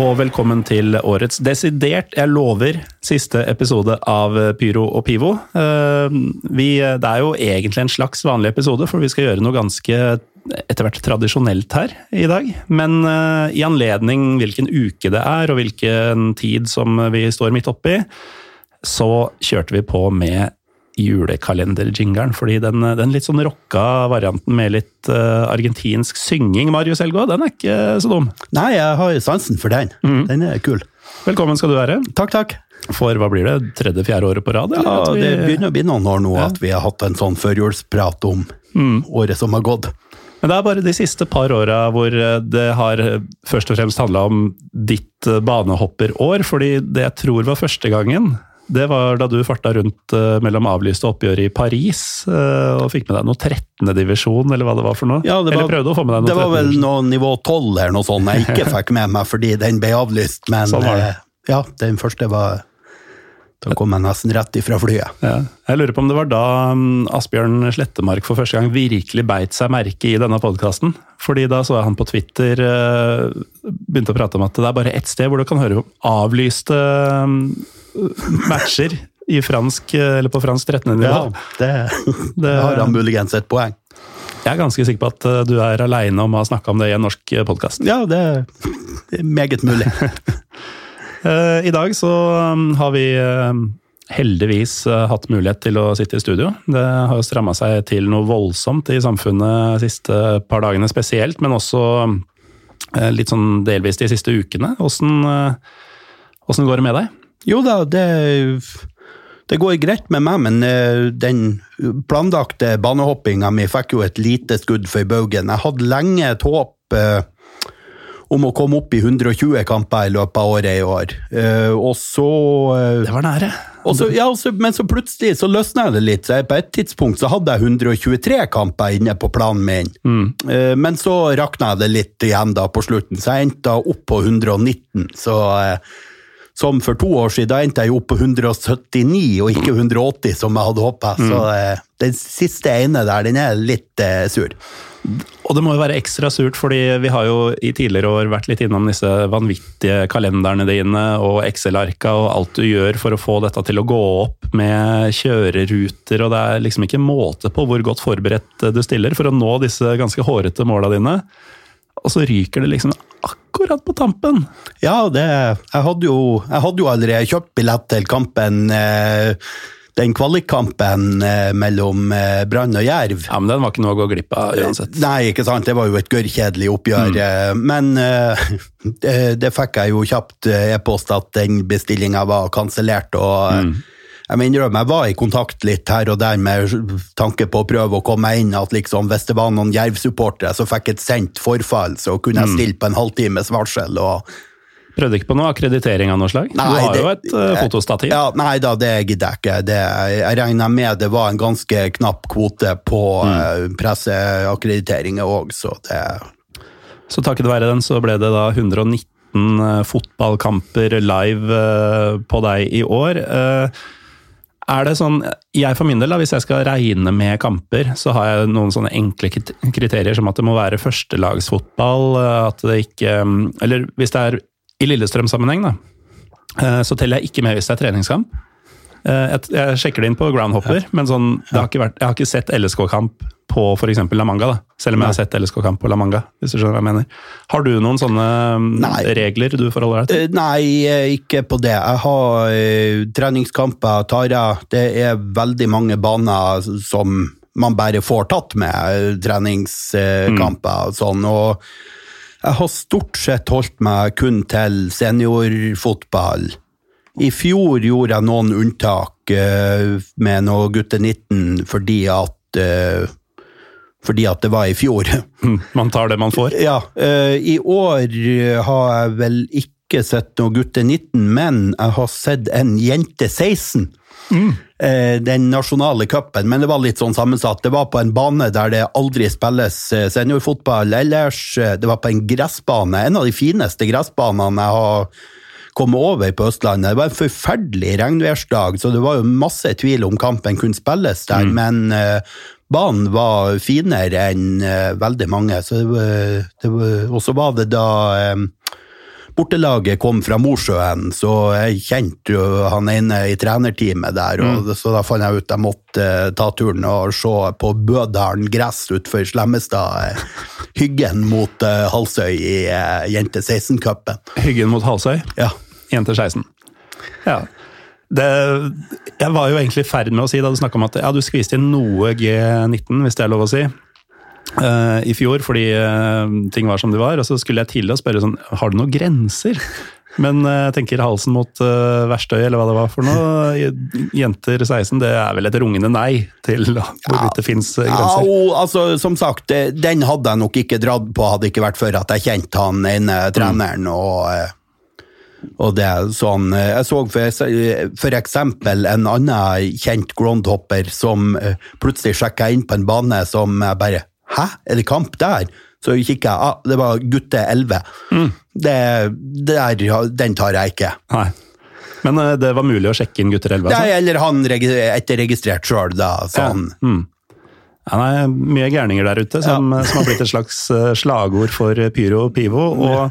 Og velkommen til årets desidert, jeg lover, siste episode av Pyro og Pivo. Eh, Vi, det er jo egentlig en slags vanlig episode, for vi skal gjøre noe ganske etter hvert tradisjonelt her i dag. Men eh, i anledning hvilken uke det er, og hvilken tid som vi står midt oppi, så kjørte vi på med julekalenderjingeren, fordi den, den litt sånn rocka varianten med litt uh, argentinsk synging, Marius Elgå, den er ikke så dum. Nei, jeg har sansen for den. Den er kul. Velkommen skal du være. Takk, takk. For hva blir det, tredje-fjerde året på rad? Ja, vi- det begynner å bli noen år nå Ja. at vi har hatt en sånn førjulsprat om året som har gått. Men det er bare de siste par åra hvor eh, det har eh, først og fremst handla om ditt eh, banehopperår. Fordi det jeg tror var første gangen, det var da du farta rundt eh, mellom avlyste oppgjør i Paris eh, og fikk med deg noe 13. divisjon, eller hva det var for noe. Ja, det eller var, prøvde å få med deg noe det var 13. vel noe nivå 12 eller noe sånt jeg ikke fikk med meg fordi den ble avlyst, men Sånn var det. eh, ja, den første var Da kom jeg nesten rett ifra flyet. Ja. Jeg lurer på om det var da mm, Asbjørn Slettemark for første gang virkelig beit seg merke i denne podkasten. Fordi da så jeg han på Twitter begynte å prate om at det er bare ett sted hvor du kan høre om avlyste mm, matcher i fransk, eh, eller på fransk 13. nivå. Ja, det, Det- har han muligens et poeng. Jeg er ganske sikker på at eh, du er aleine om å ha snakka om det i en norsk podkast. Ja, det er meget mulig. I dag så um, har vi eh, heldigvis eh, hatt mulighet til å sitte i studio. Det har jo stramma seg til noe voldsomt i samfunnet de siste par dagene spesielt, men også eh, litt sånn delvis de siste ukene. Eh, åssen går det med deg? Jo da, det, det går greit med meg, men eh, den planlagte banehoppinga mi fikk jo et lite skudd for baugen. Jeg hadde lenge et håp eh, om å komme opp i 120 kamper i løpet av året i år. Eh, og så eh, Det var nære. så, ja, så, men så plutselig så løsna det litt. så jeg, På et tidspunkt så hadde jeg 123 kamper inne på planen min. Eh, Men så rakna det litt igjen da på slutten, så jeg endte opp på 119. Så eh, som for to år siden, da endte jeg jo opp på 179 og ikke 180 som jeg hadde håpa. Så eh, den siste ene der, den er litt eh, sur. Og det må jo være ekstra surt, fordi vi har jo i tidligere år vært litt innom disse vanvittige kalenderne dine og Excel-arka og alt du gjør for å få dette til å gå opp med kjøreruter, og det er liksom ikke måte på hvor godt forberedt du stiller for å nå disse ganske hårete måla dine. Og så ryker det liksom akkurat på tampen. Ja, det, jeg, hadde jo, jeg hadde jo allerede kjøpt billett til kampen eh, den kvalikkampen eh, mellom eh, Brann og Jerv. Ja, men den var ikke noe å gå glipp av uansett. Nei, ikke sant, det var jo et gørrkjedelig oppgjør. Mm. Men eh, det, det fikk jeg jo kjapt eh, e-post at den bestillinga var kansellert. Og eh, jeg må innrømme, jeg var i kontakt litt her og der med tanke på å prøve å komme inn. At liksom, hvis det var noen Jerv-supportere som fikk et sendt forfall, så kunne jeg stille på en halvtimes varsel. og Prøvde ikke på noe akkreditering av noe slag? du har det- jo et uh, fotostativ. Ja, nei da, det gidder jeg ikke. Det, jeg regner med det var en ganske knapp kvote på mm. presseakkrediteringer òg, så det Så takket være den så ble det da 119 eh, fotballkamper live uh, på deg i år. Eh, Er det sånn, jeg for min del, da, Hvis jeg skal regne med kamper, så har jeg noen sånne enkle kriterier som at det må være førstelagsfotball. eh, at det ikke, Eller hvis det er i Lillestrøm-sammenheng, da, eh, så teller jeg ikke med hvis det er treningskamp. Eh, Jeg, jeg sjekker det inn på Groundhopper, men sånn, det har ikke vært, jeg har ikke sett LSK-kamp på f.eks. La Manga. Da. Selv om jeg har sett LSK-kamp på La Manga. hvis du skjønner hva jeg mener. Har du noen sånne mm, Nei. regler du forholder deg til? Eh, Nei, eh, ikke på det. Jeg har treningskamper, tar. Det er veldig mange baner som man bare får tatt med, treningskamper og sånn. Og jeg har stort sett holdt meg kun til seniorfotball. I fjor gjorde jeg noen unntak uh, med noe gutte 19 fordi at uh, fordi at det var i fjor. Mm, Man tar det man får? Ja, Uh, i år har jeg vel ikke sett noe gutte 19, men jeg har sett en jente 16. Mm. den nasjonale cupen, men det var litt sånn sammensatt. Det var på en bane der det aldri spilles seniorfotball ellers. Det var på en gressbane, en av de fineste gressbanene jeg har kommet over på Østlandet. Det var en forferdelig regnværsdag, så det var jo masse tvil om kampen kunne spilles der, men uh, banen var finere enn uh, veldig mange. Så det det var, og så var det da eh, Bortelaget kom fra Mosjøen, så jeg kjente jo han ene i trenerteamet der, og så da fant jeg ut jeg måtte eh, ta turen og se på Bødalen gress utenfor Slemmestad. eh, Hyggen mot eh, Halsøy i Jente 16-cupen. Hyggen mot Halsøy, Ja. Jente 16. Ja. Det, jeg var jo egentlig i ferd med å si da du snakka om at ja, du skviste inn noe G19, hvis det er lov å si, eh, i fjor fordi uh, ting var som de var. Og så skulle jeg til å spørre sånn, har du noen grenser? Men eh, jeg tenker halsen mot uh, Verstøy, eller hva det var for noe, jenter 16, det er vel et rungende nei til hvorvidt det fins Ja, grenser. og, altså, som sagt, den hadde jeg nok ikke dratt på, hadde ikke vært for at jeg kjente han ene treneren. og... eh, og det er sånn, Jeg så for, eksempel en annen kjent groundhopper som plutselig sjekka inn på en bane som jeg bare Hæ, er det kamp der? Så kikker jeg, ah, det var gutte 11. Det, der, den tar jeg ikke. Nei. Men eh, det var mulig å sjekke inn gutter 11? Nei, Altså. eller han regi- etterregistrert sjøl, da. Sånn. Ja, nei, mye gærninger der ute som, som har blitt et slags eh, slagord for Pyro og Pivo. og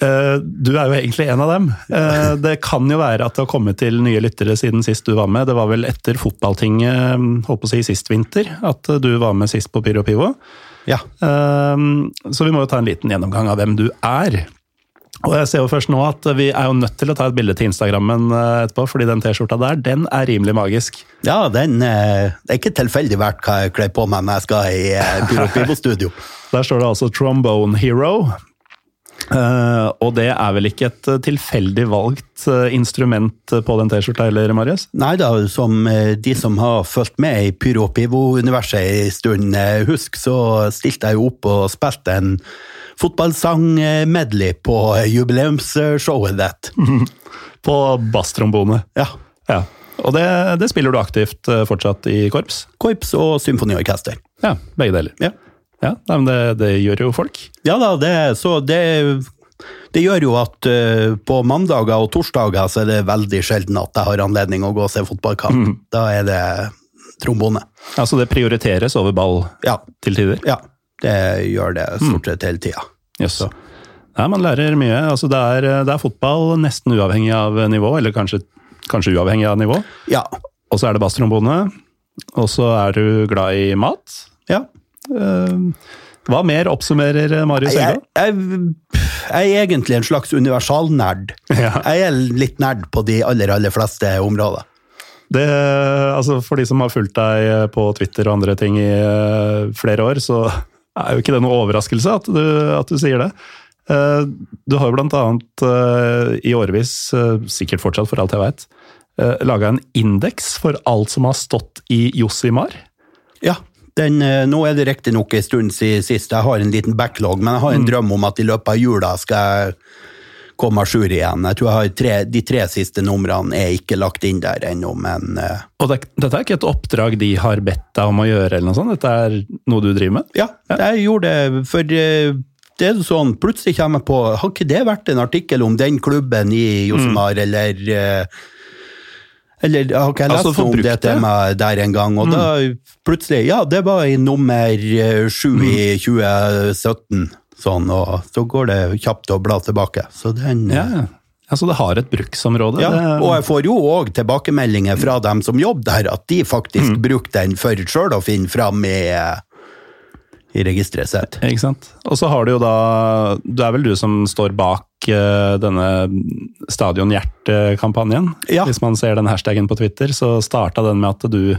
du er jo egentlig en av dem. Eh, det kan jo være at det har kommet til nye lyttere siden sist du var med. Det var vel etter fotballtinget håper holdt på å si sist vinter at du var med sist på Pyro Pivo. Ja. Eh, så vi må jo ta en liten gjennomgang av hvem du er. Og jeg ser jo først nå at vi er jo nødt til å ta et bilde til Instagrammen eh, etterpå, fordi den T-skjorta der, den er rimelig magisk. Ja, den, eh, det er ikke tilfeldig hvert hva jeg kler på meg når jeg skal i eh, Pyro Pivo-studio. Der står det altså Trombone Hero. Eh, og det er vel ikke et eh, tilfeldig valgt uh, instrument på den T-skjorta heller, Marius? Nei da, som uh, de som har fulgt med i Pyro Pivo-universet en stund husk, så stilte jeg jo opp og spilte en fotballsang-medley på jubileumsshowet ditt. På basstrombone. Ja. Ja. Og det, det spiller du aktivt fortsatt i korps? Korps og symfoniorkester. Ja, begge deler. Ja. Ja, nei, men det, det gjør jo folk. Ja da, det, så det, det gjør jo at uh, på mandager og torsdager så er det veldig sjelden at jeg har anledning å gå og se fotballkamp. Da er det trombone. Altså det prioriteres over ball Ja, til tider. ja det gjør det stort sett hele tida. Jøss. Nei, man lærer mye. Altså det, er, det er fotball nesten uavhengig av nivå, eller kanskje, kanskje uavhengig av nivå. Ja. Og så er det basstrombone. Og så er du glad i mat. Eh, Hva mer oppsummerer Marius Jeg, Helga? jeg, jeg er egentlig en slags universalnerd. Ja. Jeg er litt nerd på de aller, aller fleste områder. Det, altså for de som har fulgt deg på Twitter og andre ting i eh, flere år, så er jo ikke det noe overraskelse at du, at du sier det. Eh, Du har jo blant annet eh, i årevis, eh, sikkert fortsatt for alt jeg veit, laga en indeks for alt som har stått i Jossimar. Ja, den, eh, nå er det riktignok en stund siden sist. Jeg har en liten backlog, men jeg har en drøm om at i løpet av jula skal jeg komme à jour igjen. Jeg tror jeg har tre, De tre siste numrene er ikke lagt inn der ennå, men uh, Og det, dette er ikke et oppdrag de har bedt deg om å gjøre, eller noe sånt? Dette er noe du driver med? ja, jeg gjorde det for uh, det er sånn, Plutselig kommer jeg på Har ikke det vært en artikkel om den klubben i Josemar, eller eh, eller har ikke jeg Altså, lest noe om det temaet der en gang, og da plutselig Ja, det var i nummer sju mm. i 2017, sånn, og så går det kjapt å bla tilbake. Så den eh, Ja, Altså, det har et bruksområde. Ja, og jeg får jo òg tilbakemeldinger fra dem som jobber der, at de faktisk bruker den for sjøl å finne fram i, i registeret sitt. Ikke sant. Og så har du jo da Det er vel du som står bak eh, denne Stadion Hjerte-kampanjen. Ja. Hvis man ser den hashtagen på Twitter, så starta den med at du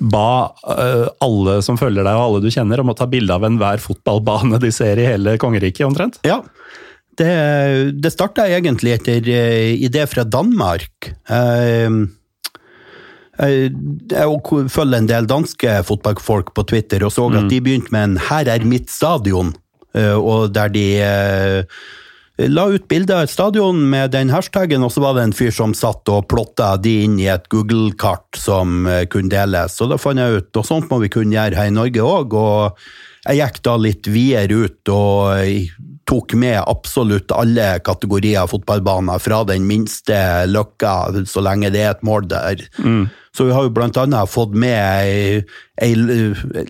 ba eh, alle som følger deg og alle du kjenner, om å ta bilde av enhver fotballbane de ser i hele kongeriket, omtrent. Ja. Det, det starta egentlig etter eh, idé fra Danmark. Eh, jeg, følger en del danske fotballfolk på Twitter og så at de begynte med en 'Her er mitt stadion', og der de la ut bilde av et stadion med den hashtagen, og så var det en fyr som satt og plotta de inn i et Google-kart som eh, kunne deles. Og da fant jeg ut og sånt må vi kunne gjøre her i Norge òg. Og jeg gikk da litt videre ut og eh, tok med absolutt alle kategorier fotballbaner, fra den minste løkka, så lenge det er et mål der. Så vi har jo annet fått med ei, ei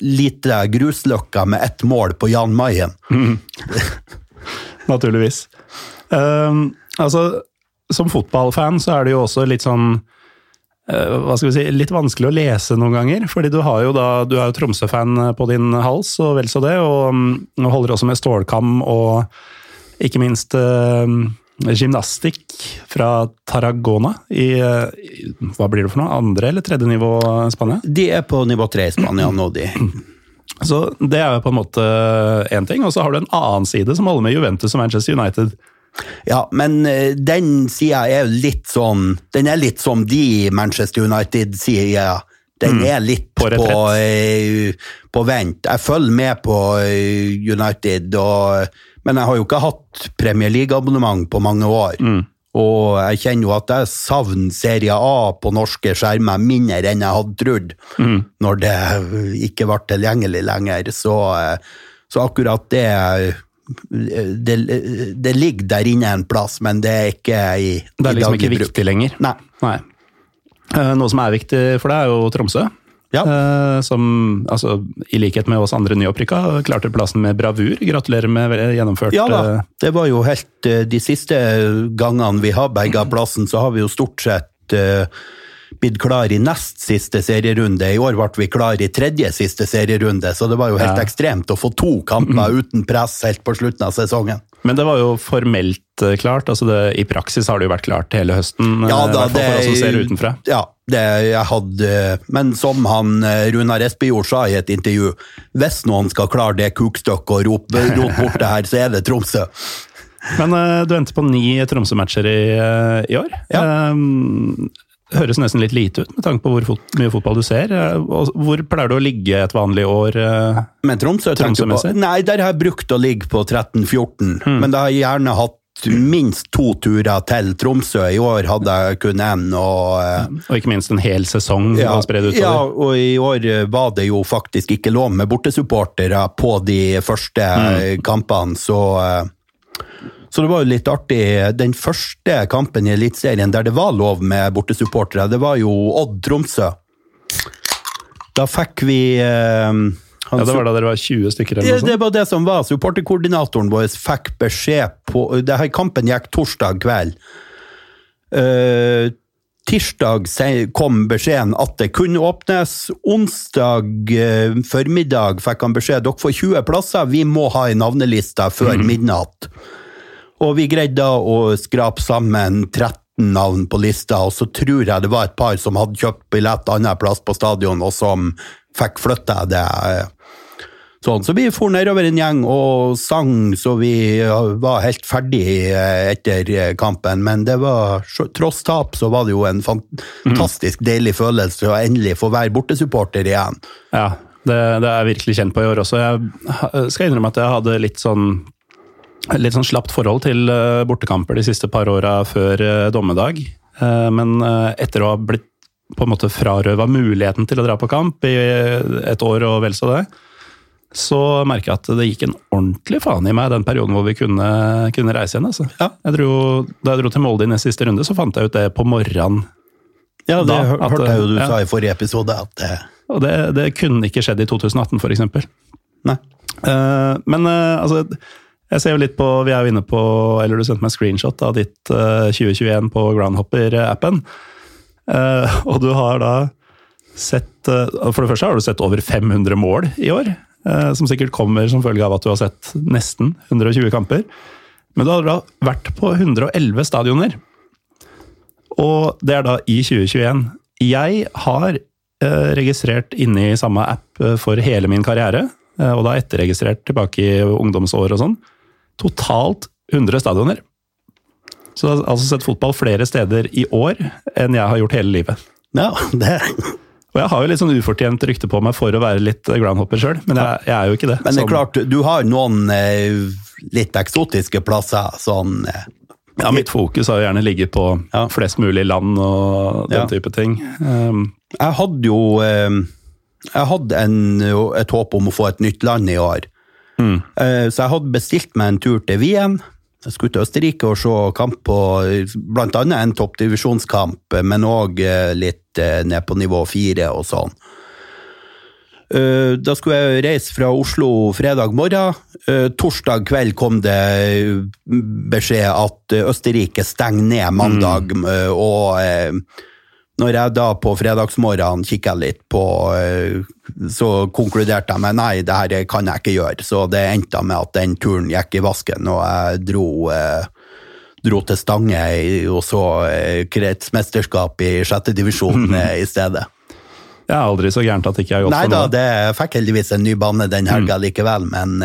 lita grusløkka med ett mål på Jan Mayen. Naturligvis. Um, altså, som fotballfan så er det jo også litt sånn uh, hva skal vi si, litt vanskelig å lese noen ganger. fordi du har jo da, du er jo Tromsø-fan på din hals, og vel så det. Og um, holder også med stålkam og ikke minst uh, gymnastikk fra Tarragona i, eh, i hva blir det for noe, andre eller tredje nivå Spania? De er på nivå tre i Spania nå, de. Så det er jo på en måte én ting. Og så har du en annen side som holder med Juventus og Manchester United. Ja, men eh, den sida er jo litt sånn Den er litt som de Manchester United-sida. Den er litt På på, eh, på vent. Jeg følger med på eh, United, og, men jeg har jo ikke hatt Premier League-abonnement på mange år. Og jeg kjenner jo at jeg savner Serie A på norske skjermer mindre enn jeg hadde trodd, når det ikke ble tilgjengelig lenger. Så, eh, så akkurat det, det Det ligger der inne en plass, men det er ikke i, i Det er liksom ikke bruk. viktig lenger. Nei. Nei. Eh, Noe som er viktig for deg, er jo Tromsø. Ja. Eh, Som, altså, i likhet med oss andre nyopprykka, klarte plassen med bravur. Gratulerer med gjennomført Ja da, eh, det var jo helt eh, De siste gangene vi har berga plassen, så har vi jo stort sett uh, blitt klar i nest siste serierunde. I år ble vi klar i tredje siste serierunde, så det var jo helt Ja. ekstremt å få to kamper uten press helt på slutten av sesongen. Men det var jo formelt klart. altså det, I praksis har det jo vært klart hele høsten. ja, da, i hvert fall for oss som ser utenfra. Ja, det jeg hadde Men som han eh, Runar Espejord sa i et intervju, hvis noen skal klare det kukstykket og rope rot bort det her, så er det Tromsø. Men eh, du endte på ni Tromsø-matcher i, eh, i år. Ja. Eh, høres nesten litt lite ut med tanke på hvor fot mye fotball du ser. Hvor pleier du å ligge et vanlig år? Men Tromsø Tromsø på Nei, der har jeg brukt å ligge på 13-14, Hmm. men da har jeg gjerne hatt minst to turer til Tromsø. I år hadde jeg kun én, og eh, Og ikke minst en hel sesong ja, å spre det ja, og i år var det jo faktisk ikke lov med bortesupportere på de første Hmm. kampene, så eh, så det var jo litt artig. Den første kampen i Eliteserien der det var lov med bortesupportere, det var jo Odd-Tromsø. Da fikk vi eh, han Ja, Det var da dere var 20 stykker eller noe noe det var det som var. Supporterkoordinatoren vår fikk beskjed på det her Kampen gikk torsdag kveld. Uh, tirsdag kom beskjeden at det kunne åpnes. Onsdag uh, formiddag fikk han beskjed dere får 20 plasser, vi må ha ei navneliste før midnatt. Og vi greide da å skrape sammen 13 navn på lista, og så tror jeg det var et par som hadde kjøpt billett annen plass på stadion, og som fikk flytta det. Sånn, så vi for nedover en gjeng og sang så vi var helt ferdig eh, etter eh, kampen. Men det var, tross tap så var det jo en fantastisk deilig følelse å endelig få være bortesupporter igjen. Ja, det, det er jeg virkelig kjent på i år også. Jeg skal innrømme at jeg hadde litt sånn litt sånn slapt forhold til eh, bortekamper de siste par åra før dommedag. Men etter å ha blitt på en måte frarøva muligheten til å dra på kamp i et år og vel så det, så merker jeg at det gikk en ordentlig faen i meg den perioden hvor vi kunne, kunne reise igjen. Altså. Ja. Jeg dro, da jeg dro til Molde i nest siste runde, så fant jeg ut det på morgenen. Ja, det Da, at, hørte jeg jo du ja. sa i forrige episode. at eh, Og det, det kunne ikke skjedd i 2018, f.eks. Nei. Uh, men uh, altså Jeg ser jo litt på, Vi er jo inne på Eller du sendte meg en screenshot av ditt uh, 2021 på Groundhopper-appen. Uh, og du har da sett uh, For det første har du sett over 500 mål i år. Som sikkert kommer som følge av at du har sett nesten 120 kamper. Men du har da vært på 111 stadioner. Og det er da i 2021. Jeg har registrert inne i samme app for hele min karriere, og da etterregistrert tilbake i ungdomsår og sånn totalt 100 stadioner. Så jeg har altså sett fotball flere steder i år enn jeg har gjort hele livet. Ja, det... Og jeg har jo litt sånn ufortjent rykte på meg for å være litt groundhopper sjøl, men jeg, jeg, er jo ikke det. Men det er klart, du har noen eh, litt eksotiske plasser, sånn eh, Ja, mitt fokus har jo gjerne ligget på ja. flest mulig land og den ja. type ting. Um, jeg hadde jo eh, Jeg hadde en, et håp om å få et nytt land i år. Mm. Så jeg hadde bestilt meg en tur til Wien. Jeg skulle til Østerrike og se kamp på bl.a. en toppdivisjonskamp, men òg eh, litt eh, ned på nivå fire og sånn. Da skulle jeg reise fra Oslo fredag morgen. Torsdag kveld kom det beskjed at Østerrike stenger ned mandag, mm. og når jeg da på fredagsmorgenen kikka litt på eh, Så konkluderte jeg med nei, det her kan jeg ikke gjøre. Så det endte med at den turen gikk i vasken, og jeg dro, eh, dro til Stange og så eh, kretsmesterskap i sjette divisjon mm. i stedet. Det er aldri så gærent at det ikke er godt Nei, for noe. Nei da, jeg fikk heldigvis en ny bane den helga mm. likevel, men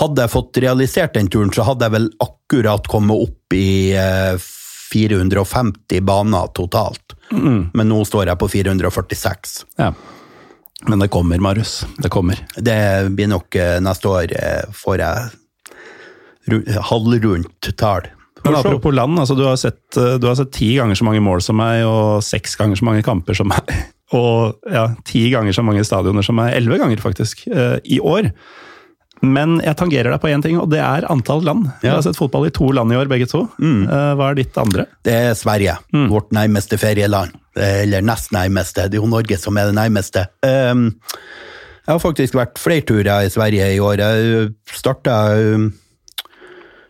hadde jeg fått realisert den turen, så hadde jeg vel akkurat kommet opp i 450 baner totalt. Mm. Men nå står jeg på 446. Ja. Men det kommer, Marius. Det kommer. Det blir nok eh, neste år, eh, får jeg halvrundt tall. Men apropos land, altså, du, har sett, eh, du har sett ti ganger så mange mål som meg, og seks ganger så mange kamper som meg. Og ja, ti ganger så mange stadioner som meg. Elleve ganger, faktisk, i år. Men jeg tangerer deg på én ting, og det er antall land. Ja. Jeg har sett fotball i to land i år, begge to. Mm. Eh, hva er ditt andre? Det er Sverige. Mm. Vårt nærmeste ferieland. Eller nest nærmeste. Det er jo Norge som er det nærmeste. Um, jeg har faktisk vært flere turer i Sverige i år. Jeg starta um,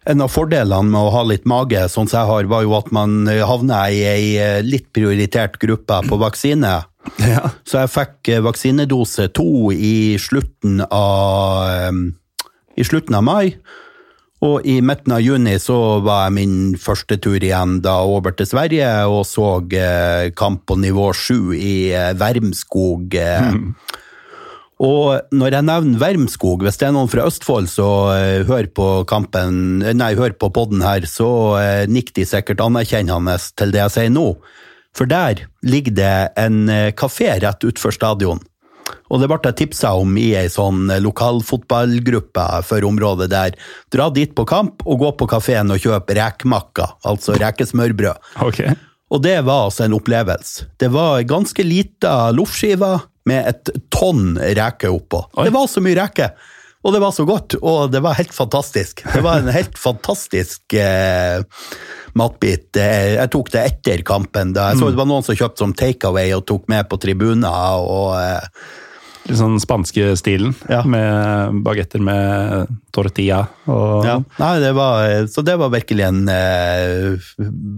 en av fordelene med å ha litt mage, sånn som jeg har, var jo at man havna i ei eh, litt prioritert gruppe på vaksine. Ja. Så jeg fikk eh, vaksinedose to i slutten av i slutten av mai. Og i midten av juni så var jeg min første tur igjen da over til Sverige og så eh, kamp på nivå sju i eh, Vermskog. Mm. Og når jeg nevner Vermskog, hvis det er noen fra Østfold som hører på kampen, nei, hører på podden her, så nikker de sikkert anerkjennende til det jeg sier nå. For der ligger det en eh, kafé rett utenfor stadion. Og det ble jeg tipsa om i ei sånn eh, lokalfotballgruppe for området der. Dra dit på kamp og gå på kafeen og kjøpe rekemakka, altså rekesmørbrød. Okay. Og det var altså en opplevelse. Det var ganske lita loffskive med et tonn reker oppå. Oi. Det var så mye reker! Og det var så godt, og det var helt fantastisk. Det var en helt fantastisk eh, matbit. Jeg tok det etter kampen. Da jeg så mm. det var noen som kjøpte som takeaway og tok med på tribuner. og... Eh, Litt sånn spanske stilen, ja. med bagetter med tortilla og ja. Nei, det var, Så det var virkelig en eh,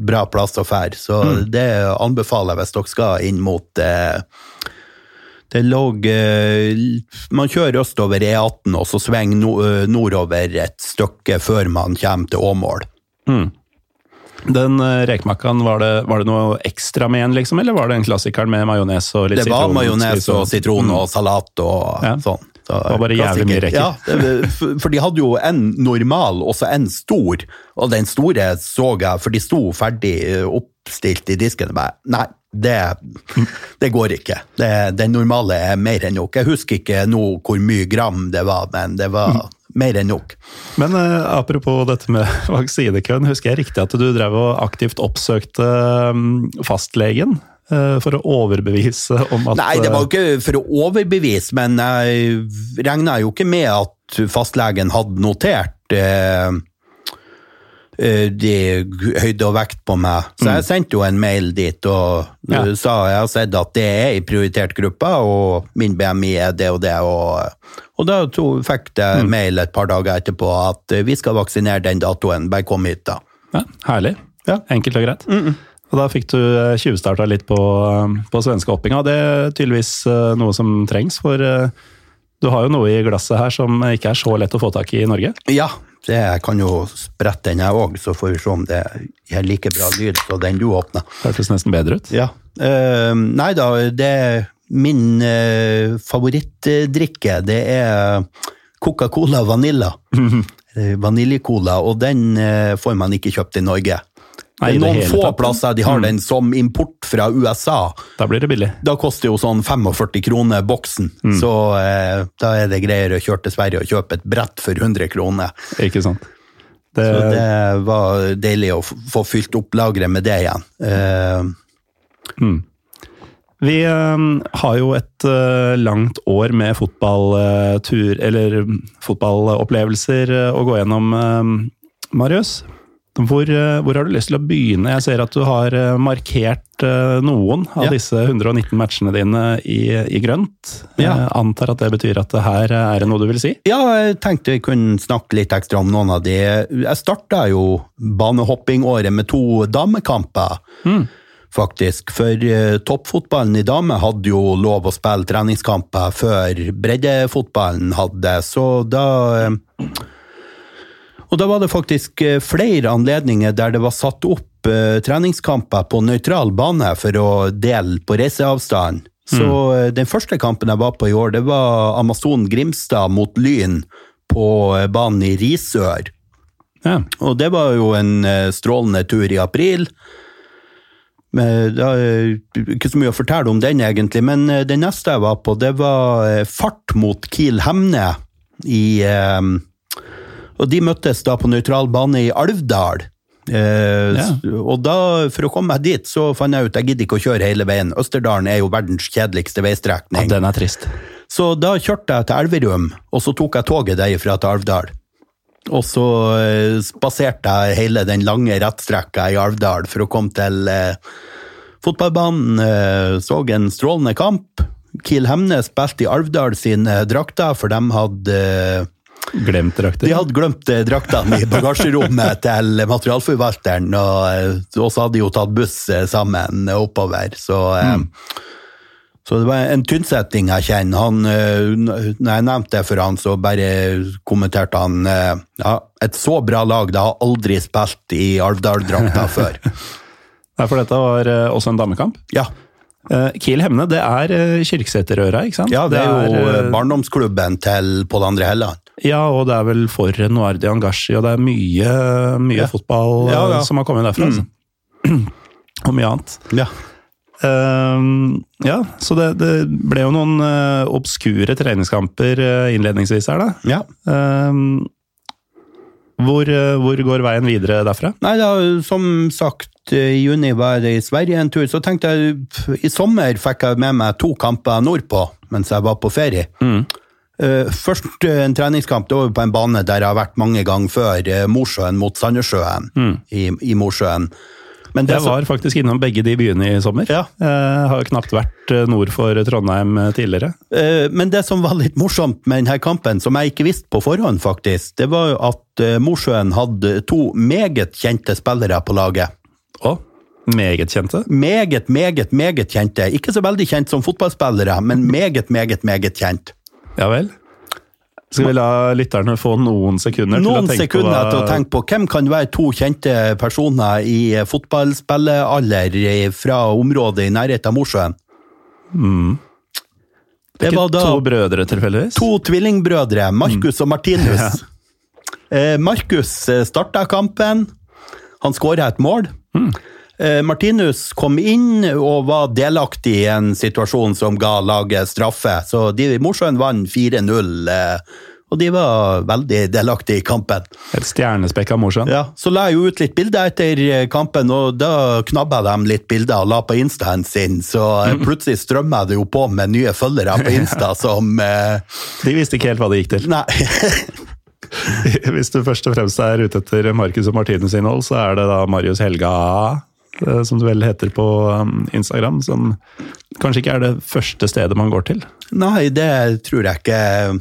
bra plass å fære. Så mm. det anbefaler jeg hvis dere skal inn mot eh, det lå eh, Man kjører østover E18 og så svinger eh, nordover et stykke før man kommer til Åmål. Mm. Den rekmakkaen, var, var, det noe ekstra med en, liksom, eller var det en klassikeren med majones og litt sitron? Det var majones og sitron og salat og ja. sånn. Så, det var bare jævlig mye rekker. Ja, for de hadde jo en normal og så en stor, og den store så jeg, for de sto ferdig oppstilt i disken. og bare, Nei, det, det går ikke. Det, det, normale er mer enn nok. Jeg husker ikke nå hvor mye gram det var, men det var mer enn nok. Men uh, apropos dette med vaksinekøen, husker jeg riktig at du drev og aktivt oppsøkte um, fastlegen? Uh, for å overbevise om at Nei, det var jo ikke for å overbevise, men jeg regna jo ikke med at fastlegen hadde notert eh, høyde og vekt på meg. Så jeg sendte jo en mail dit og Ja. eh, sa jeg har sett at det er i prioritert gruppe, og min BMI er det og det. Og, og da to, fikk jeg mail et par dager etterpå at eh, vi skal vaksinere den datoen, bare kom hit da. Ja, herlig. Ja. Enkelt og greit. Og da fikk du eh, tjuvstarta litt på, eh, på svenskehoppinga. Det er tydeligvis eh, noe som trengs, for eh, du har jo noe i glasset her som ikke er så lett å få tak i i Norge. Ja, det jeg kan jo sprette den jeg òg, så får vi se om det gir like bra lyd som den du åpna. Hørtes nesten bedre ut. Ja. Uh, nei da, det er min uh, favorittdrikke. Det er Coca-Cola Vanilla. Vaniljecola, og den uh, får man ikke kjøpt i Norge. Nei, det er noen få tatt. plasser de har den som import fra USA. Da blir det billig. Da koster jo sånn 45 kroner boksen, så eh, da er det greier å kjøre til Sverige og kjøpe et brett for 100 kroner. Ikke sant? Det, Så det var deilig å få fylt opp lageret med det igjen. Eh, Vi eh, har jo et eh, langt år med fotballtur, eller fotballopplevelser eh, å gå gjennom, eh, Marius. Hvor, eh, hvor har du lyst til å begynne? Jeg ser at du har eh, markert eh, noen av Ja. disse 119 matchene dine i, i grønt. Ja. Jeg antar at det betyr at det her er det noe du vil si? Ja, jeg tenkte jeg kunne snakke litt ekstra om noen av de. Jeg starta jo banehoppingåret med to damekamper, faktisk. For toppfotballen i dame hadde jo lov å spille treningskamper før breddefotballen hadde, så da Og da var det faktisk eh, flere anledninger der det var satt opp eh, treningskamper på nøytral bane for å dele på reiseavstand. Så mm. den første kampen jeg var på i år, det var Amazon Grimstad mot Lyn på eh, banen i Risør. Ja. Og det var jo en eh, strålende tur i april. Men det er ikke så mye å fortelle om den, egentlig. Men det den neste jeg var på, det var eh, Fart mot Kiel Hemne. I, eh, og de møttes da på nøytral bane i Alvdal. Eh, Ja. Og da, for å komme meg dit, så fant jeg ut jeg gidder ikke å kjøre hele veien. Østerdalen er jo verdens kjedeligste veistrekning. ja, den er trist. Så da kjørte jeg til Elverum, og så tok jeg toget derifra til Alvdal. Og så eh, spaserte jeg hele den lange rettstrekka i Alvdal for å komme til eh, fotballbanen. Eh, så en strålende kamp. Kiel Hemne spilte i Alvdal sine drakter, for de hadde eh, Glemt drakter. de hadde glemt eh, draktene i bagasjerommet til materialforvalteren, og, eh, og så hadde de jo tatt buss eh, sammen oppover. Så, mm. så det var en tynnsetting jeg kjenner. Han, når jeg nevnte det for han, så bare kommenterte han ja, et så bra lag, det har aldri spilt i Alvdal-drakta før. Nei, for dette var også en damekamp. Ja, Kiel Hemne, det er Kirkeseterøra, ikke sant? ja det er jo eh, eh, barndomsklubben til Pål André Helland. Ja, og det er vel for Noir de Angashi, og det er mye, mye Ja. fotball Ja, ja. eh, som har kommet derfra. Altså. og mye annet. Ja. Ehm, ja, så det, det ble jo noen uh, obskure treningskamper uh, innledningsvis her, da. ja. Ehm, hvor, eh, hvor går veien videre derfra? Nei, da, som sagt, i juni var jeg i Sverige en tur, så tenkte jeg, i sommer fikk jeg med meg to kamper nordpå, mens jeg var på ferie. Mm. først eh, en treningskamp, det var på en bane der jeg har vært mange ganger før, eh, Mosjøen mot Sandnessjøen i, i Mosjøen. Men det Jeg var faktisk innom begge de byene i sommer. Ja. Jeg har jo knapt vært eh, nord for Trondheim eh, tidligere. Eh, Men det som var litt morsomt med denne kampen, som jeg ikke visste på forhånd, faktisk, det var jo at eh, Mosjøen hadde to meget kjente spillere på laget. Og meget kjente. Meget, meget, meget kjente. Ikke så veldig kjent som fotballspillere, men meget, meget, meget kjent. Ja vel. Skal vi la lytterne få noen sekunder Noen til å tenke sekunder på til å tenke på hvem kan være to kjente personer i fotballspillealder fra området i nærheten av Mosjøen. Det Ikke var da to brødre, tilfeldigvis? to tvillingbrødre, Markus og Martinus. Ja. Eh, Markus starta kampen. Han skåra et mål. Eh, Martinus kom inn og var delaktig i en situasjon som ga laget straffe. Så de, Mosjøen vant 4-0, eh, og de var veldig delaktige i kampen. Et stjernespekka Mosjøen. Ja, Så la jeg jo ut litt bilder etter eh, kampen, og da knabba de litt bilder og la på instaen sin, så eh, plutselig strømma det jo på med nye følgere på Insta som eh, De visste ikke helt hva det gikk til. Nei. Hvis du først og fremst er ute etter Marcus og Martinus innhold, så er det da Marius Helga eh, som det vel heter på um, Instagram, som kanskje ikke er det første stedet man går til. Nei, det tror jeg ikke.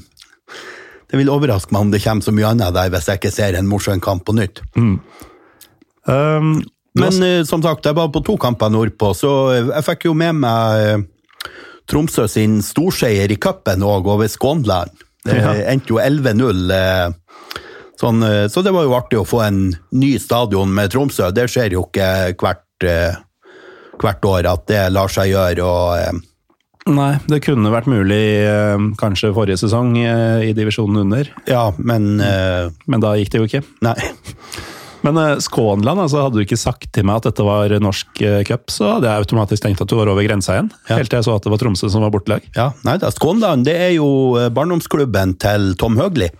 Det vil overraske meg om det kommer så mye annet der hvis jeg ikke ser en morsom kamp på nytt. Um, Men uh, som sagt, jeg var på to kamper nordpå, så jeg fikk jo med meg eh, Tromsø sin storseier i cupen òg, over Skånland. Det Ja. endte jo 11-0. eh, Sånn, eh, så det var jo artig å få en ny stadion med Tromsø. Det skjer jo ikke hvert, eh, hvert år at det lar seg gjøre. og eh, nei, det kunne vært mulig eh, kanskje forrige sesong eh, i divisjonen under, Ja, men eh, men da gikk det jo ikke. Nei. Men eh, Skånland, altså, hadde du ikke sagt til meg at dette var norsk eh, cup, så hadde jeg automatisk tenkt at du var over grensa igjen. Ja. Helt til jeg så at det var Tromsø som var bortelag. Ja, nei da. Skånland det er jo eh, barndomsklubben til Tom Høgli,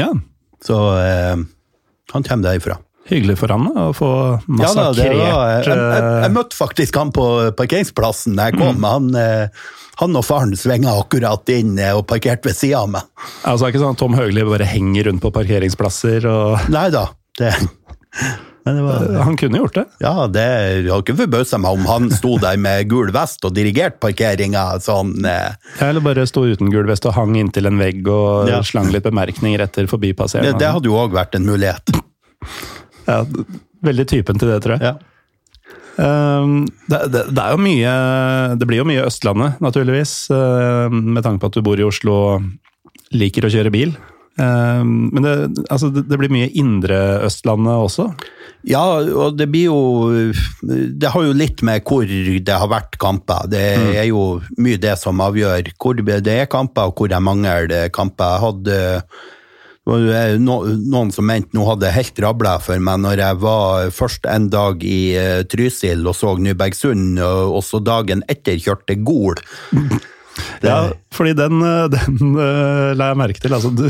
Ja, så eh, han kommer derifra. Hyggelig for han å få Ja da, var, jeg, jeg, jeg eh, møtte faktisk han på parkeringsplassen da jeg Mm. kom. Han, eh, han og faren svinga akkurat inn eh, og parkerte ved sida av meg. Altså, det er ikke sånn at Tom Høgli bare henger rundt på parkeringsplasser og Nei da. Det, det var, Han kunne gjort det. ja, det jeg har ikke forbausa meg om han sto der med gul vest og dirigerte parkeringa sånn. Eh, Eller bare sto uten gul vest og hang inntil en vegg og Ja. slang litt bemerkninger etter det, det hadde jo òg vært en mulighet. Ja, veldig typen til det, tror jeg. Ja. Um, det, det, det er jo mye Det blir jo mye Østlandet, naturligvis. uh, med tanke på at du bor i Oslo og liker å kjøre bil. Um, men det, altså, det, blir mye Indre Østlandet også. Ja, og det blir jo Det har jo litt med hvor det har vært kamper. Det er jo mye det som avgjør hvor det er kamper, og hvor det mangler kamper. Jeg hadde noen som mente nå hadde helt rabla for meg når jeg var først en dag i eh, Trysil og så Nybergsund, og så dagen etter kjørte Gol. Ja, fordi den, uh, den la jeg merke til. Altså, du,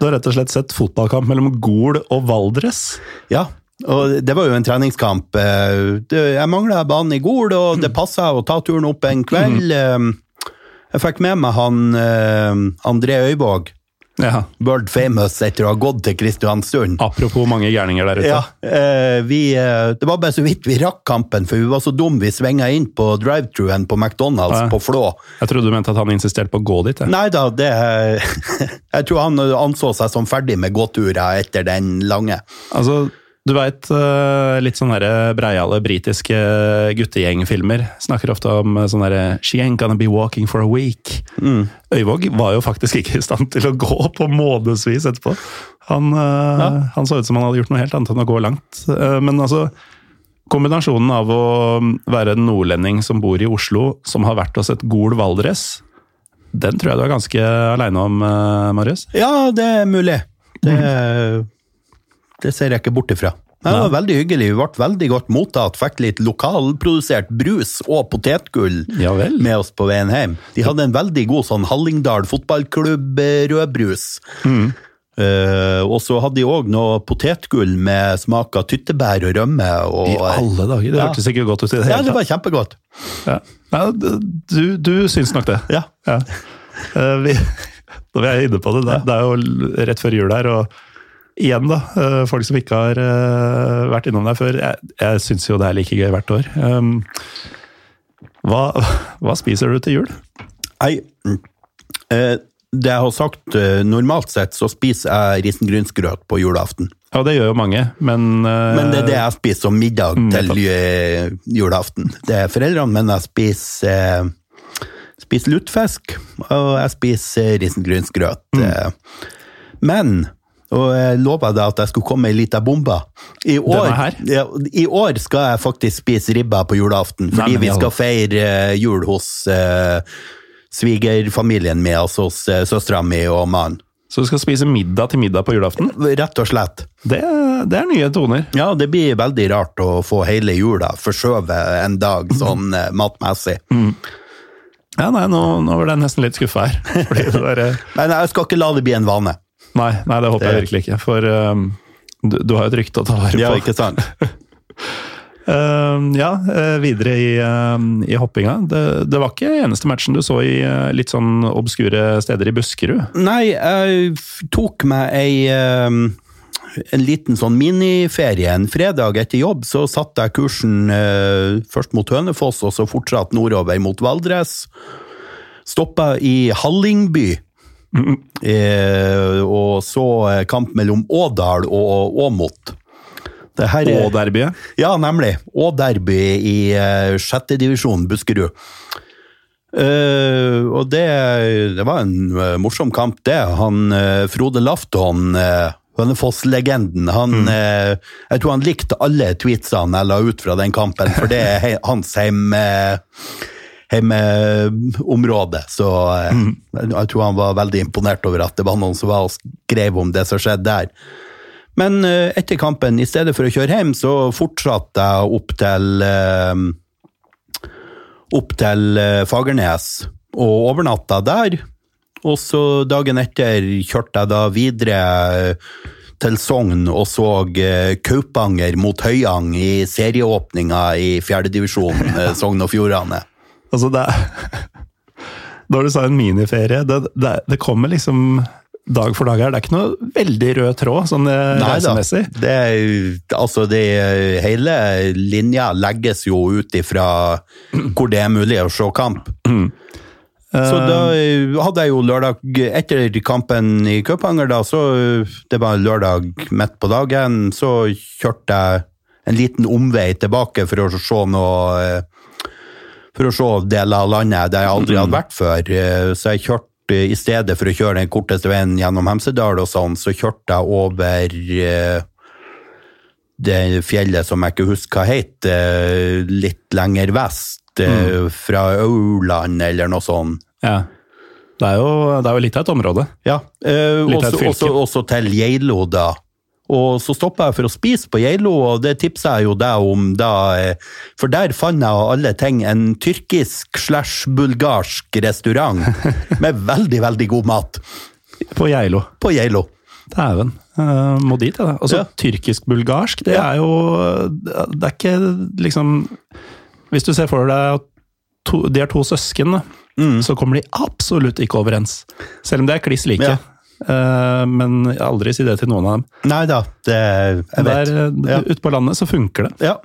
du har rett og slett sett fotballkamp mellom Gol og Valdres. Ja, og det var jo en treningskamp. Eh, Jeg mangla banen i Gol, og det passa å ta turen opp en kveld. Eh, Jeg fikk med meg han eh, André Øyvåg, Ja. world famous etter å ha gått til Kristiansund. Apropos mange gærninger der ute. Ja, eh, vi, eh, det var bare så vidt vi rakk kampen, for vi var så dumme. Vi svinga inn på drive-truen på McDonald's Ja. på Flå. Jeg trodde du mente at han insisterte på å gå dit. Ja. Nei da, det Jeg tror han anså seg som ferdig med gåturer etter den lange. Altså, du veit litt sånne breiale britiske guttegjengfilmer snakker ofte om eh, sånn herre She ain't gonna be walking for a week. Øyvåg var jo faktisk ikke i stand til å gå på månedsvis etterpå. Han, ja. han så ut som han hadde gjort noe helt annet enn å gå langt. Eh, Men altså, kombinasjonen av å være en nordlending som bor i Oslo, som har vært og sett Gol Valdres, den tror jeg du er ganske aleine om, eh, Marius. Ja, det er mulig. Det, det ser jeg ikke bort ifra. Det var veldig hyggelig. Vi ble veldig godt mottatt. Fikk litt lokalprodusert brus og potetgull Ja med oss på veien hjem. De hadde en veldig god sånn Hallingdal fotballklubb-rødbrus. rødbrus. Uh, og så hadde de òg noe potetgull med smak av tyttebær og rømme. Og, I alle dager. Det Ja. hørtes ikke godt ut i det Ja, det var kjempegodt. Ja. Nei, du, du syns nok det. Ja. Ja. Uh, Vi, når vi er inne på det, det, det er jo rett før jul her, og igjen da, eh, folk som ikke har eh, vært innom der før, jeg, jeg syns jo det er like gøy hvert år. Um, Hva, hva spiser du til jul? Nei, eh, det jeg har sagt, normalt sett så spiser jeg risengrynsgrøt på julaften. Ja, det gjør jo mange, men Men det er det jeg spiser som middag Mm, til julaften. Det er foreldrene mine spiser, eh, spiser lutefisk, og jeg spiser risengrynsgrøt. Mm. Men og jeg lova deg at jeg skulle komme med ei lita bombe. I år, ja, I år skal jeg faktisk spise ribba på julaften, fordi Nei, vi skal feire eh, jul hos uh, svigerfamilien min, altså hos uh, søstera mi og mannen. Så du skal spise middag til middag på julaften? Rett og slett. Det, det er nye toner. Ja, det blir veldig rart å få hele jula forskjøvet en dag sånn mm. matmessig. Ja, nei, nå, nå ble jeg nesten litt skuffa her. Der, eh, Men jeg skal ikke la det bli en vane. Nei, nei, det håper jeg virkelig ikke. For um, du, du har jo et rykte å ta vare på. Ja, ikke sant? Uh, ja, uh, videre i, uh, i hoppinga. Det, det, var ikke eneste matchen du så i litt sånn obskure steder i Buskerud? Nei, jeg tok meg ei en liten sånn miniferie. En fredag etter jobb så satte jeg kursen først mot Hønefoss, og så fortsatt nordover mot Valdres. Stoppa i Hallingby. Mm. og så kamp mellom Ådal og Åmot. Å-derbyet? Ja, nemlig. Å-derby i uh, sjette divisjon Buskerud. Eh, og det, det, var en uh, morsom kamp, det. Han Frode Lafton, Hønefoss-legenden, han mm. Jeg tror han likte alle tweetsene jeg la ut fra den kampen, for det er hans heim hjemmeområde. Så mm. jeg tror han var veldig imponert over at det var noen som var og skrev om det som skjedde der. Men eh, etter kampen, i stedet for å kjøre hjem, så fortsatte jeg opp til eh, opp til eh, Fagernes og overnatta der. Og så dagen etter kjørte jeg da videre til Sogn og så Kaupanger mot Høyang i serieåpninga i fjerdedivisjon Sogn og Fjordane. Altså, det Når du sa en miniferie, det, det, det kommer liksom dag for dag her. Det er ikke noe veldig rød tråd sånn eh, reisemessig? Det er, altså det, hele linja legges jo ut ifra hvor det er mulig å se kamp. Mm. Så da eh, hadde jeg jo lørdag Etter kampen i Kaupanger, da, så det var lørdag midt på dagen, så kjørte jeg en liten omvei tilbake for å se noe eh, For å se deler av landet der jeg aldri hadde vært før. Så jeg kjørte i stedet for å kjøre den korteste veien gjennom Hemsedal og sånn, så kjørte jeg over eh, det fjellet som jeg ikke husker hva het, eh, litt lenger vest, eh, mm. fra Auland eller noe sånt. Ja. Det er, jo, det er jo litt av et område. Ja, eh, også, også, også, til Geilo, da. Og så stoppa jeg for å spise på Geilo, og det tipsa jeg jo deg om da. Eh, for der fant jeg av alle ting en tyrkisk slash bulgarsk restaurant med veldig, veldig god mat. På Geilo. På Geilo. Dæven. Uh, må dit, jeg. Ja. Altså, ja. tyrkisk-bulgarsk, det ja. er jo Det er ikke liksom Hvis du ser for deg at de er to søsken, mm. så kommer de absolutt ikke overens. Selv om de er kliss like. Ja. Eh, men aldri si det til noen av dem. Nei da, det jeg vet. Der, eh, ja. Ute på landet så funker det. Ja.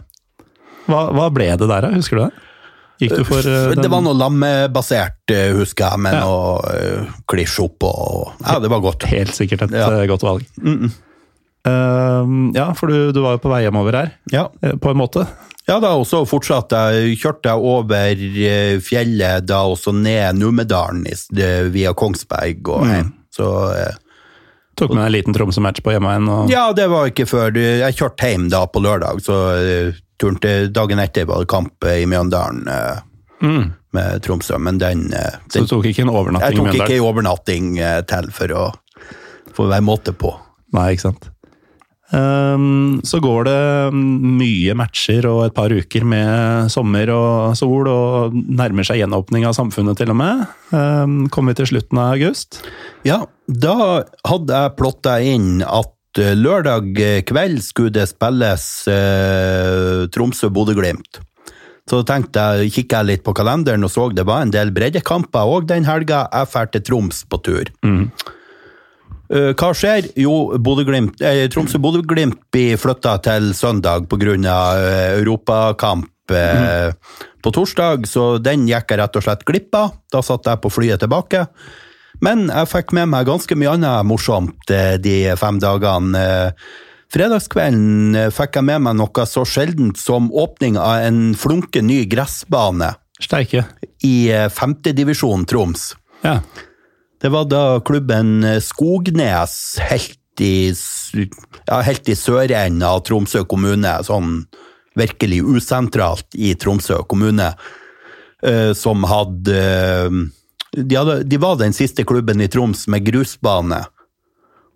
Hva, hva, ble det der, husker du det? Gikk du for den? Det var noe lammebasert, husker jeg, med ja. noe klisj opp og Ja, det var godt. Helt sikkert et ja. godt valg. Mm -mm. Uh, ja, for du, du, var jo på vei hjemover her, ja. på en måte. Ja, da også fortsatte jeg. Kjørte jeg over fjellet da også ned Numedalen via Kongsberg og hjem. Mm. Så eh, Tok med en liten Tromsø-match på hjemmeveien? Og... Ja, det var ikke før. Jeg kjørte hjem da på lørdag, så uh, turen til dagen etter var det kamp i Mjøndalen mm. med Tromsø, men den, den, Så du tok ikke en overnatting i Mjøndalen? Jeg tok ikke en overnatting til for å få være måte på. Nei, ikke sant. Ehm, så går det mye matcher og et par uker med sommer og sol, og nærmer seg gjenåpning av samfunnet til og med. Ehm, kommer vi til slutten av august? Ja, da hadde jeg plotta inn at eh, lørdag kveld skulle det spilles eh, Tromsø-Bodø-Glimt. Så tenkte jeg, kikka jeg litt på kalenderen og så det var en del breddekamper òg den helga. Jeg drar til Troms på tur. Mm. Eh, hva skjer? Jo, eh, Tromsø-Bodø-Glimt blir flytta til søndag pga. Eh, europakamp eh, mm. på torsdag, så den gikk jeg rett og slett glipp av. Da satt jeg på flyet tilbake. Men jeg fikk med meg ganske mye annet morsomt eh, de fem dagene. Fredagskvelden fikk jeg med meg noe så sjeldent som åpning av en flunke ny gressbane. Steike. I femtedivisjon Troms. Ja. Det var da klubben eh, Skognes, helt i, ja, helt i sørenden av Tromsø kommune, sånn virkelig usentralt i Tromsø kommune, uh, som hadde, uh, de hadde de, var den siste klubben i Troms med grusbane.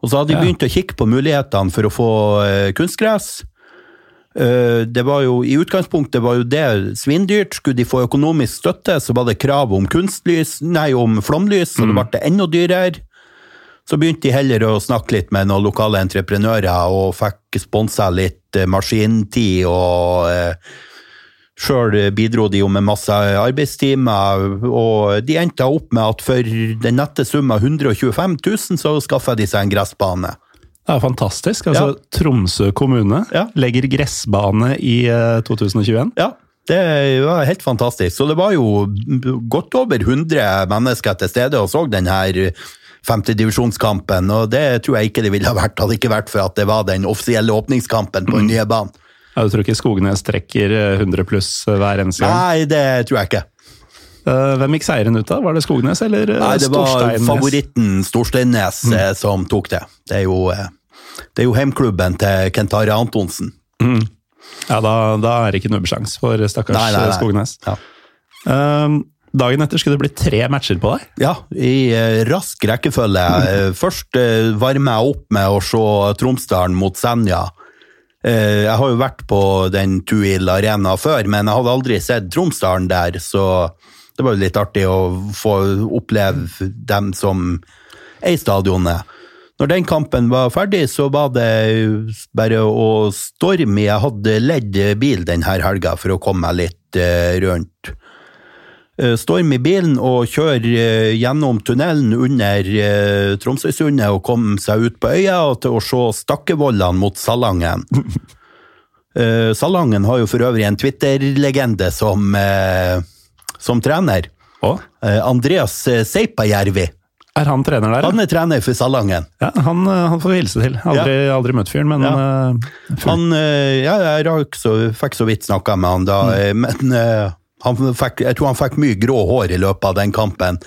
Og så hadde de begynt å kikke på mulighetene for å få kunstgress. Eh, det var jo, I utgangspunktet var jo det svindyrt. Skulle de få økonomisk støtte, så var det krav om kunstlys, nei, om flomlys, så det mm. ble enda dyrere. Så begynte de heller å snakke litt med noen lokale entreprenører, og fikk sponsa litt eh, maskintid, og eh, sjøl bidro de jo med masse arbeidstimer, og de endte opp med at for den nette sum av 125 000, så skaffa de seg en gressbane. Det er fantastisk. Altså, Ja. Tromsø kommune Ja. legger gressbane i eh, 2021. Ja, det var helt fantastisk. Så det var jo godt over 100 mennesker til stede og så denne femtedivisjonskampen, og det tror jeg ikke det ville ha vært, hadde ikke vært for at det var den offisielle åpningskampen på den nye banen. Ja, du tror ikke Skognes trekker eh, 100 pluss eh, hver eneste gang? Nei, det tror jeg ikke. Eh, Hvem gikk seieren ut av? Var det Skognes eller Storsteinnes? Nei, det var Storsteinnes? favoritten Storsteinnes mm. som tok det. Det er jo, eh, det er jo heimklubben til Kent Are Antonsen. Ja, da, da er det ikke nubbesjans for stakkars Nei, nei, nei. Skognes. Ja. Um, dagen etter skulle det bli tre matcher på deg. Ja, i uh, rask rekkefølge. Mm. Først uh, varmer jeg opp med å se Tromsdalen mot Senja. Uh, jeg har jo vært på den Tuil Arena før, men jeg hadde aldri sett Tromsdalen der, så det var jo litt artig å få oppleve dem som eier stadionet. Når den kampen var ferdig, så var det bare å storme. Jeg hadde ledd bil denne helga for å komme meg litt eh, rundt. Eh, Storm i bilen og kjør eh, gjennom tunnelen under Tromsøysundet og komme seg ut på øya og til å se Stakkevollene mot Salangen. Salangen har jo for øvrig en Twitter-legende som, som trener. Eh, Andreas Seipajärvi. Er han trener der? Han er trener for Salangen. Ja, han, eh, han får vi hilse til. Aldri, aldri møtt fyren, men Ja. uh, Han, uh, ja, jeg rakk så, fikk så vidt snakka med han da, mm. men uh, han fikk, jeg tror han fikk mye grå hår i løpet av den kampen.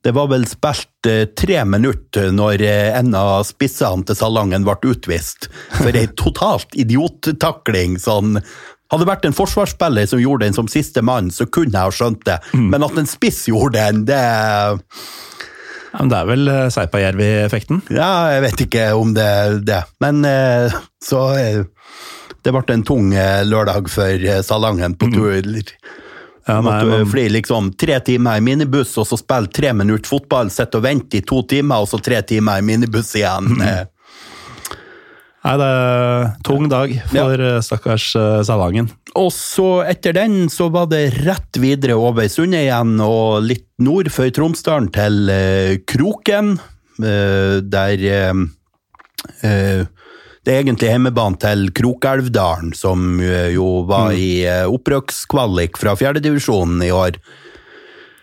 Det var vel spilt tre minutter når en av spissene til Salangen ble utvist for ei totalt idiottakling. Sånn. Hadde det vært en forsvarsspiller som gjorde den som siste mann, så kunne jeg ha skjønt det. Men at en spiss gjorde den, det ja, men det er vel eh, Seipajärvi-effekten? Ja, jeg vet ikke om det er det. Men eh, så eh, Det ble en tung lørdag for Salangen på tur. Ja, nei, Måtte men- fly liksom tre timer i minibuss, og så spille tre minutter fotball, sitte og vente i to timer, og så tre timer i minibuss igjen. Eh, Nei, det er tung dag for ja. stakkars uh, Salangen. Og så etter den så var det rett videre over sundet igjen, og litt nord for Tromsdalen til uh, Kroken, uh, der eh, eh, det er egentlig hjemmebane til Krokelvdalen, som eh, jo var i eh, opprykkskvalik fra fjerdedivisjonen i år.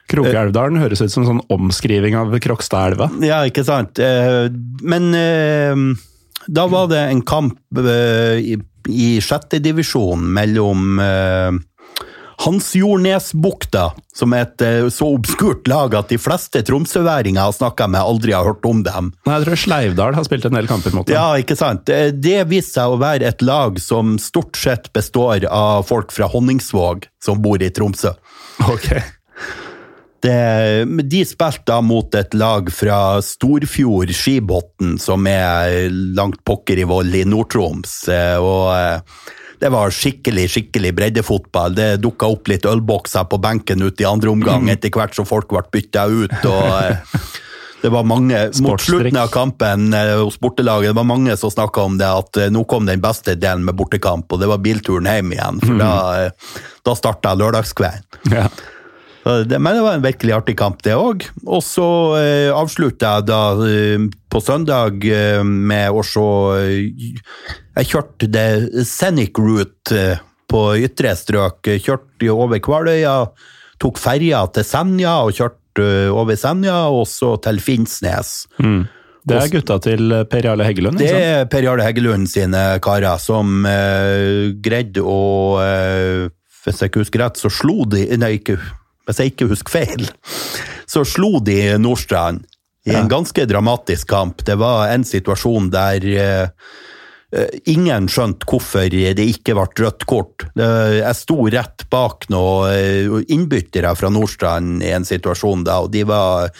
Krokelvdalen høres ut som en sånn omskriving av Krokstadelva. Ja, ikke sant? Eh, Men eh, da var det en kamp eh, i, i sjette divisjon mellom eh, Hansjordnesbukta, som er et eh, så obskurt lag at de fleste tromsøværinger jeg har snakka med, aldri har hørt om dem. Nei, jeg tror Sleivdal har spilt en del kamper mot dem. Ja, ikke sant? Det viste seg å være et lag som stort sett består av folk fra Honningsvåg som bor i Tromsø. Ok. Det, de spilte da mot et lag fra Storfjord Skibotn, som er langt pokker i vold i Nord-Troms. eh, Og eh, det var skikkelig skikkelig breddefotball. Det dukka opp litt ølbokser på benken ute i andre omgang etter hvert som folk ble bytta ut. og... eh, Det var mange, Mot slutten av kampen eh, hos bortelaget, det var mange som snakka om det, at eh, nå kom den beste delen med bortekamp, og det var bilturen hjem igjen. For da, eh, da starta lørdagskvelden. Ja. Det, men det var en virkelig artig kamp, det òg. Og så eh, avslutta jeg da eh, på søndag eh, med å se eh, Jeg kjørte det Scenic Route eh, på ytre strøk. Kjørte over Kvaløya, tok ferja til Senja og kjørte eh, over Senja, og så til Finnsnes. Det er gutta til Per Jarle Heggelund, Det er Per Jarle Heggelund sine karer som greide å Hvis jeg ikke husker rett, så slo de Nei, ikke, hvis jeg ikke husker feil, så slo de Nordstrand i en ganske dramatisk kamp. Det var en situasjon der eh, eh, ingen skjønte hvorfor det ikke ble rødt kort. Jeg sto rett bak noen eh, innbyttere fra Nordstrand i en situasjon da, og de var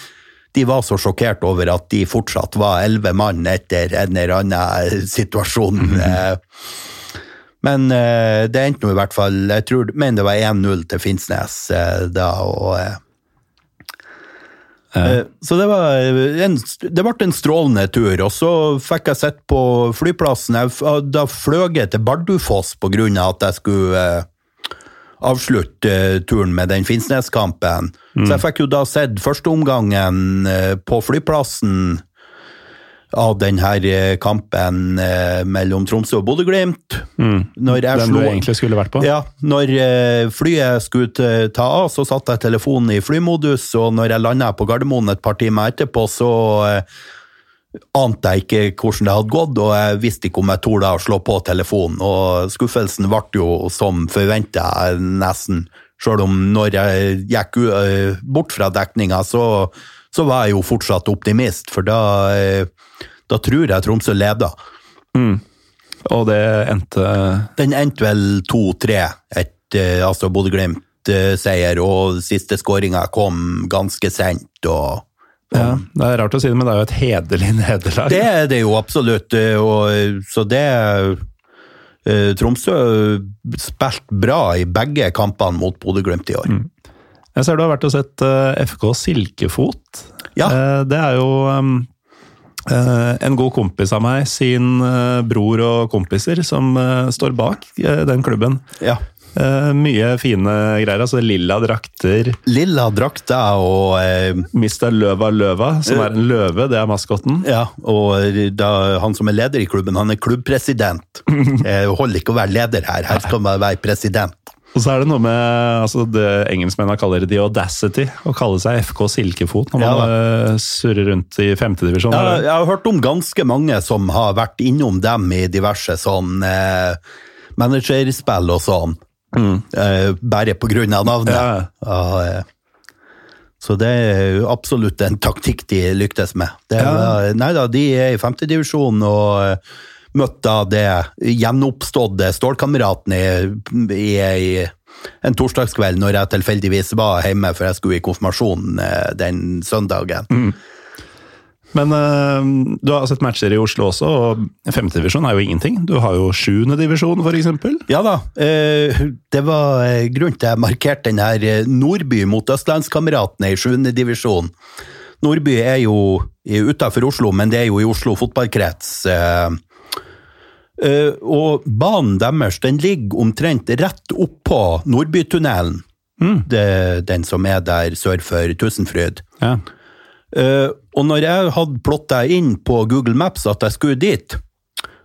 de var så sjokkert over at de fortsatt var elleve mann etter en eller annen situasjon. Eh, Men eh, det endte nå i hvert fall Jeg tror, mener det var 1-0 til Finnsnes eh, da, og eh, Eh, Så det var en, det ble en strålende tur, og så fikk jeg sett på flyplassen. Jeg, da fløy jeg til Bardufoss på grunn av at jeg skulle eh, avslutte eh, turen med den Finnsnes-kampen. Så jeg fikk jo da sett førsteomgangen på flyplassen av denne eh, kampen eh, mellom Tromsø og Bodø-Glimt. Mm. Den Den du egentlig skulle vært på. ja, når eh, flyet skulle ta av, så satte jeg telefonen i flymodus, og når jeg landa på Gardermoen et par timer etterpå, så ante jeg ikke hvordan det hadde gått, og jeg visste ikke om jeg torde å slå på telefonen. Og skuffelsen ble jo som forventa, nesten. Sjøl om når jeg gikk bort fra dekninga, så, så var jeg jo fortsatt optimist, for da, eh, da tror jeg Tromsø leda. Og det endte Den endte vel 2-3, et, eh, altså Bodø-Glimt-seier, og siste skåringa kom ganske sent. og ja, Det er rart å si det, men det er jo et hederlig nederlag. Det er det jo absolutt, eh, og, så det eh, Tromsø spilte bra i begge kampene mot Bodø-Glimt i år. Jeg ser du har vært og sett eh, FK Silkefot. Ja. Eh, det er jo um, eh, en god kompis av meg, sin bror og kompiser, som står bak den klubben. Ja. Uh, mye fine greier. altså Lilla drakter. Lilla drakter og eh, Mr. Løva Løva, som er en løve, det er maskotten. Ja, og da, han som er leder i klubben, han er klubbpresident. Det holder ikke å være leder her, her skal man være president. Og så er det noe med altså det engelskmennene kaller the audacity, å kalle seg FK Silkefot når man Ja eh, surrer rundt i femtedivisjon. Ja, jeg har hørt om ganske mange som har vært innom dem i diverse sånn eh, managerspill og sånn. Eh, bare på grunn av navnet. Ja. Ja, eh, så det er jo absolutt en taktikk de lyktes med. Det Ja. nei da, de er i femtedivisjon og eh, møtte det gjenoppståtte stålkameraten i, i, i en torsdagskveld når jeg tilfeldigvis var hjemme, for jeg skulle i konfirmasjon eh, den søndagen. Men eh, du har sett matcher i Oslo også, og femtedivisjon er jo ingenting. Du har jo sjuendedivisjon, eksempel. Ja da, eh, det var grunnen til jeg markerte den her Nordby mot Østlandskameratene i 7. divisjon. Nordby er jo utafor Oslo, men det er jo i Oslo fotballkrets. eh, Og banen deres den ligger omtrent rett oppå Nordbytunnelen. Det, den som er der sør for Tusenfryd. Ja. Uh, og når jeg hadde plotta inn på Google Maps at jeg skulle dit,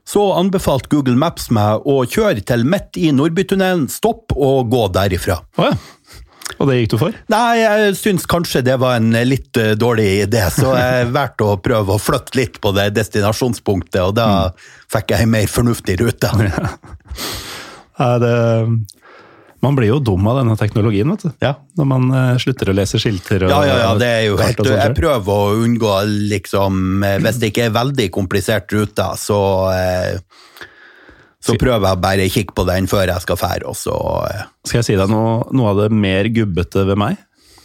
så anbefalte Google Maps meg å kjøre til midt i Nordbytunnelen, stopp og gå derifra. Oh, ja. Og det gikk du for? Nei, jeg syns kanskje det var en litt uh, dårlig idé, så jeg valgte å prøve å flytte litt på det destinasjonspunktet, og da fikk jeg en mer fornuftig rute. Nei, det, man blir jo dum av denne teknologien, vet du. Ja. Når man eh, slutter å lese skilter. Og, Ja, ja, ja, det er jo helt Jeg prøver å unngå, liksom eh, Hvis det ikke er veldig komplisert rute, så eh, så prøver jeg bare å kikke på den før jeg skal fære, og så eh, Skal jeg si deg noe, noe av det mer gubbete ved meg?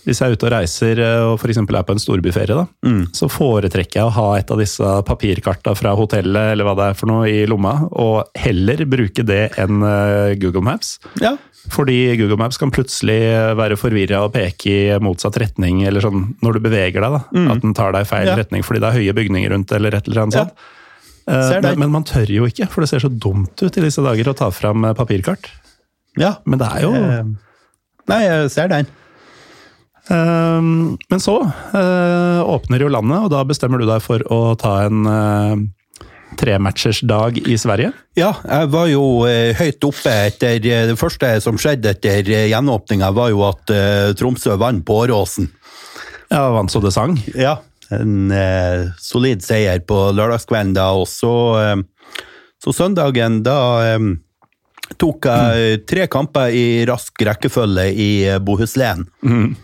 Hvis jeg er ute og reiser eh, og eksempel er på en storbyferie, da, Mm. så foretrekker jeg å ha et av disse papirkarta fra hotellet eller hva det er for noe i lomma, og heller bruke det enn eh, Google Maps. Ja. Fordi Google Maps kan plutselig være forvirra og peke i motsatt retning, eller sånn når du beveger deg, da. At den tar deg i feil Mm. Ja. retning fordi det er høye bygninger rundt, eller et eller annet sånt. Den. Men, men man tør jo ikke, for det ser så dumt ut i disse dager å ta fram eh, papirkart. ja. Men det er jo Eh, Nei, jeg ser den. Ehm, Men så eh, åpner jo landet, og da bestemmer du deg for å ta en trematchersdag i Sverige. Ja, jeg var jo eh, høyt oppe etter eh, Det første som skjedde etter eh, gjenåpninga, var jo at eh, Tromsø vant på Åråsen. Ja, vant så det sang. Ja. En eh, solid seier på lørdagskvelden da, og så, eh, så søndagen da eh, tok jeg tre kamper i rask rekkefølge i Bohuslän. Mm.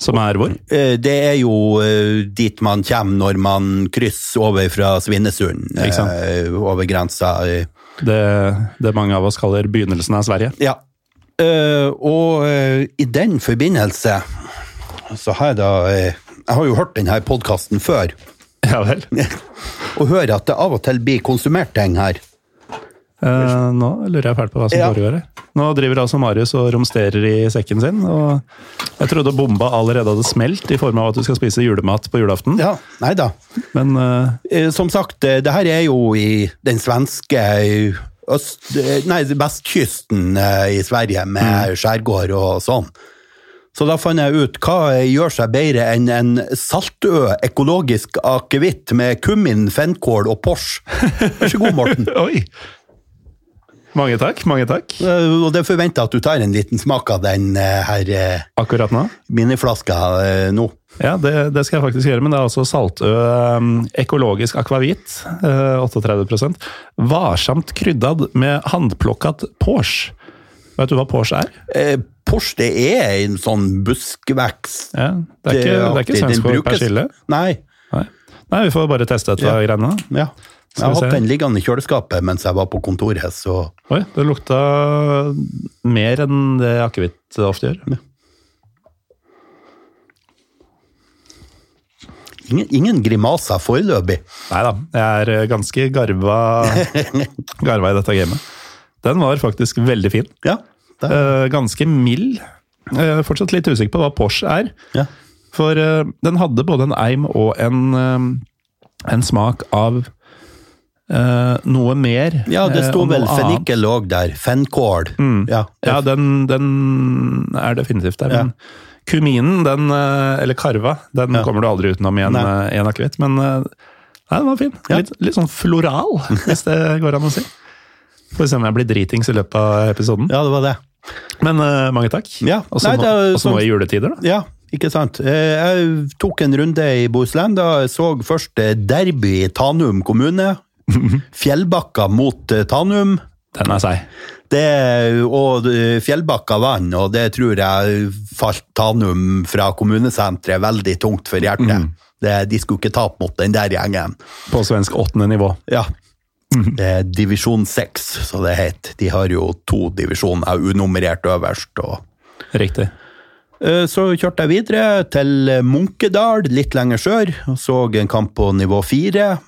Som er hvor? Eh, Det er jo eh, dit man kommer når man krysser over fra Svinesund, eh, over grensa. eh. Det, det mange av oss kaller begynnelsen av Sverige. Ja. Eh, og eh, i den forbindelse så har jeg da eh, Jeg har jo hørt denne podkasten før, Ja vel. og hører at det av og til blir konsumert ting her. Eh, nå lurer jeg fælt på hva som Ja. foregår her. Nå driver altså Marius og romsterer i sekken sin. og Jeg trodde bomba allerede hadde smelt i form av at du skal spise julemat på julaften. Ja, nei da. Men uh, Eh, Som sagt, eh, det her er jo i den svenske eh, øst, eh, nei, vestkysten eh, i Sverige, med skjærgård og sånn. Så da fant jeg ut hva gjør seg bedre enn en saltø økologisk akevitt med kummin, fennkål og pors. Vær så god, Morten. oi! Mange takk, mange takk. Eh, Og det forventer at du tar en liten smak av den eh, her eh, Akkurat nå. miniflaska nå. Ja, det, det skal jeg faktisk gjøre, men det er altså saltø økologisk akvavitt. eh, 38% Varsomt kryddad med handplukket pors. Vet du hva pors er? Porsche det er en sånn buskvekst. Ja, det, er ikke, det er ikke svensk for persille? Nei. Nei. Nei, vi får bare teste dette Ja. greiene. Ja. Jeg har hatt den liggende i kjøleskapet mens jeg var på kontoret, så Oi, det lukta mer enn det akevitt ofte gjør. ingen, ingen grimaser foreløpig. Nei da, jeg er ganske garva, garva i dette gamet. Den var faktisk veldig fin. Ja. Eh, ganske mild. Uh, fortsatt litt usikker på hva Porsche er. ja. For uh, den hadde både en eim og en, en smak av noe mer. ja, det sto vel fennikel òg der. Fennkål. Ja. Ja, den, den er definitivt der. Ja. Men kuminen, den, eller karva, den kommer du aldri utenom i en, en akevitt. Men nei, den var fin. Litt, litt sånn floral, hvis det går an å si. Får se om jeg blir dritings i løpet av episoden. ja, det var det. Men uh, mange takk. Ja. Og så nå, sånn- i juletider, da. Ja, ikke sant. Eh, Jeg tok en runde i Bohuslän. Jeg så først eh, derby i Tanum kommune. Fjellbakka mot Tanum. Den er seig. Det, og Fjellbakka vant, og det tror jeg falt Tanum fra kommunesenteret veldig tungt for hjertet. Det, de skulle ikke tape mot den der gjengen. På svensk åttende nivå. Ja. Det er divisjon seks, så det heter. De har jo to divisjoner unummerert øverst. og Riktig. Eh, Så kjørte jeg videre til Munkedal, litt lenger sør, og så en kamp på nivå fire.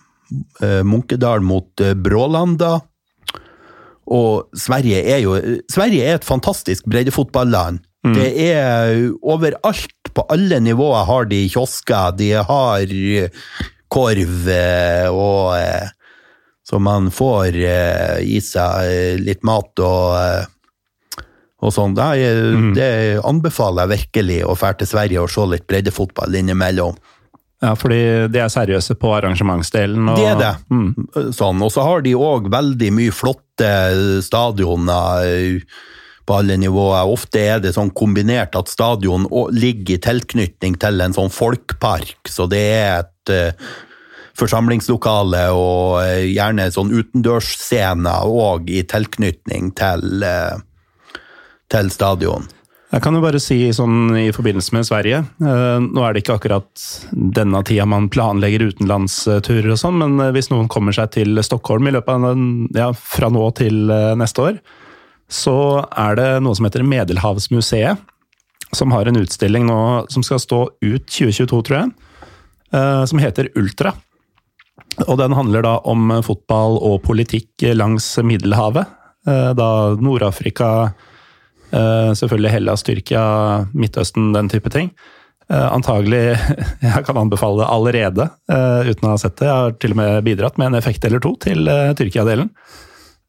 Eh, Munkedal mot eh, Brålanda. Og Sverige er jo Sverige er et fantastisk breddefotballand. Det er overalt, på alle nivåer har de kiosker, de har eh, korv eh, og eh, Så man får eh, i seg eh, litt mat og eh, og sånn. Det, mm. det anbefaler jeg virkelig å dra til Sverige og se litt breddefotball innimellom. Ja, fordi de er seriøse på arrangementsdelen. Og, Det er det. Mm. Sånn. Og så har de òg veldig mye flotte stadioner eh, på alle nivåer. Ofte er det sånn kombinert at stadion ligger i tilknytning til en sånn folkpark, så det er et eh, forsamlingslokale og eh, gjerne sånn utendørsscener òg i tilknytning til, eh, til stadion. Jeg kan jo bare si sånn i forbindelse med Sverige eh, Nå er det ikke akkurat denne tida man planlegger utenlandsturer og sånn, men hvis noen kommer seg til Stockholm i løpet av ja, fra nå til neste år, så er det noe som heter Medelhavsmuseet, som har en utstilling nå som skal stå ut 2022, tror jeg, som heter Ultra. Og den handler da om fotball og politikk langs Middelhavet. Eh, Da Nord-Afrika, eh, selvfølgelig Hellas, Tyrkia, Midtøsten, den type ting. Eh, Antagelig Jeg kan anbefale det allerede, uten å ha sett det. Jeg har til og med bidratt med en effekt eller to til Tyrkia-delen.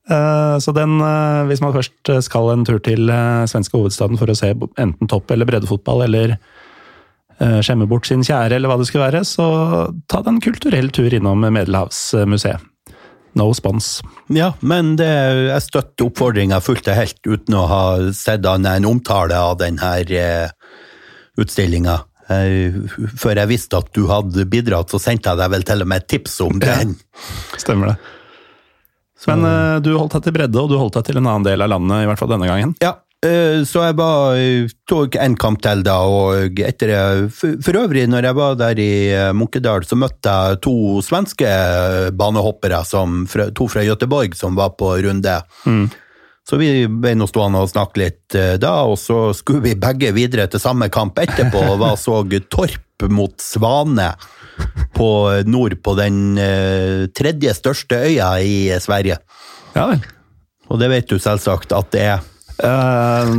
Så den, hvis man først skal en tur til svenske hovedstaden for å se enten topp- eller breddefotball, eller skjemme bort sin kjære, eller hva det skulle være, så ta deg en kulturell tur innom Medelhavsmuseet. No spons. Ja, men det, jeg støtter oppfordringa fullt og helt, uten å ha sett annet enn omtale av denne eh, utstillinga. Eh, før jeg visste at du hadde bidratt, så sendte jeg deg vel til og med et tips om den. Stemmer det. Men eh, du holdt deg til bredde, og du holdt deg til en annen del av landet, i hvert fall denne gangen. Ja, eh, så jeg var, tok en kamp til da, og etter det for, for øvrig, når jeg var der i eh, Munkedal, så møtte jeg to svenske banehoppere, som, to fra Göteborg, som var på runde. Så vi ble nå stående og snakke litt eh, da, og så skulle vi begge videre til samme kamp etterpå, og var så Torp mot Svane på nord på den eh, tredje største øya i Sverige. Ja vel. Og det vet du selvsagt at det er. Eh,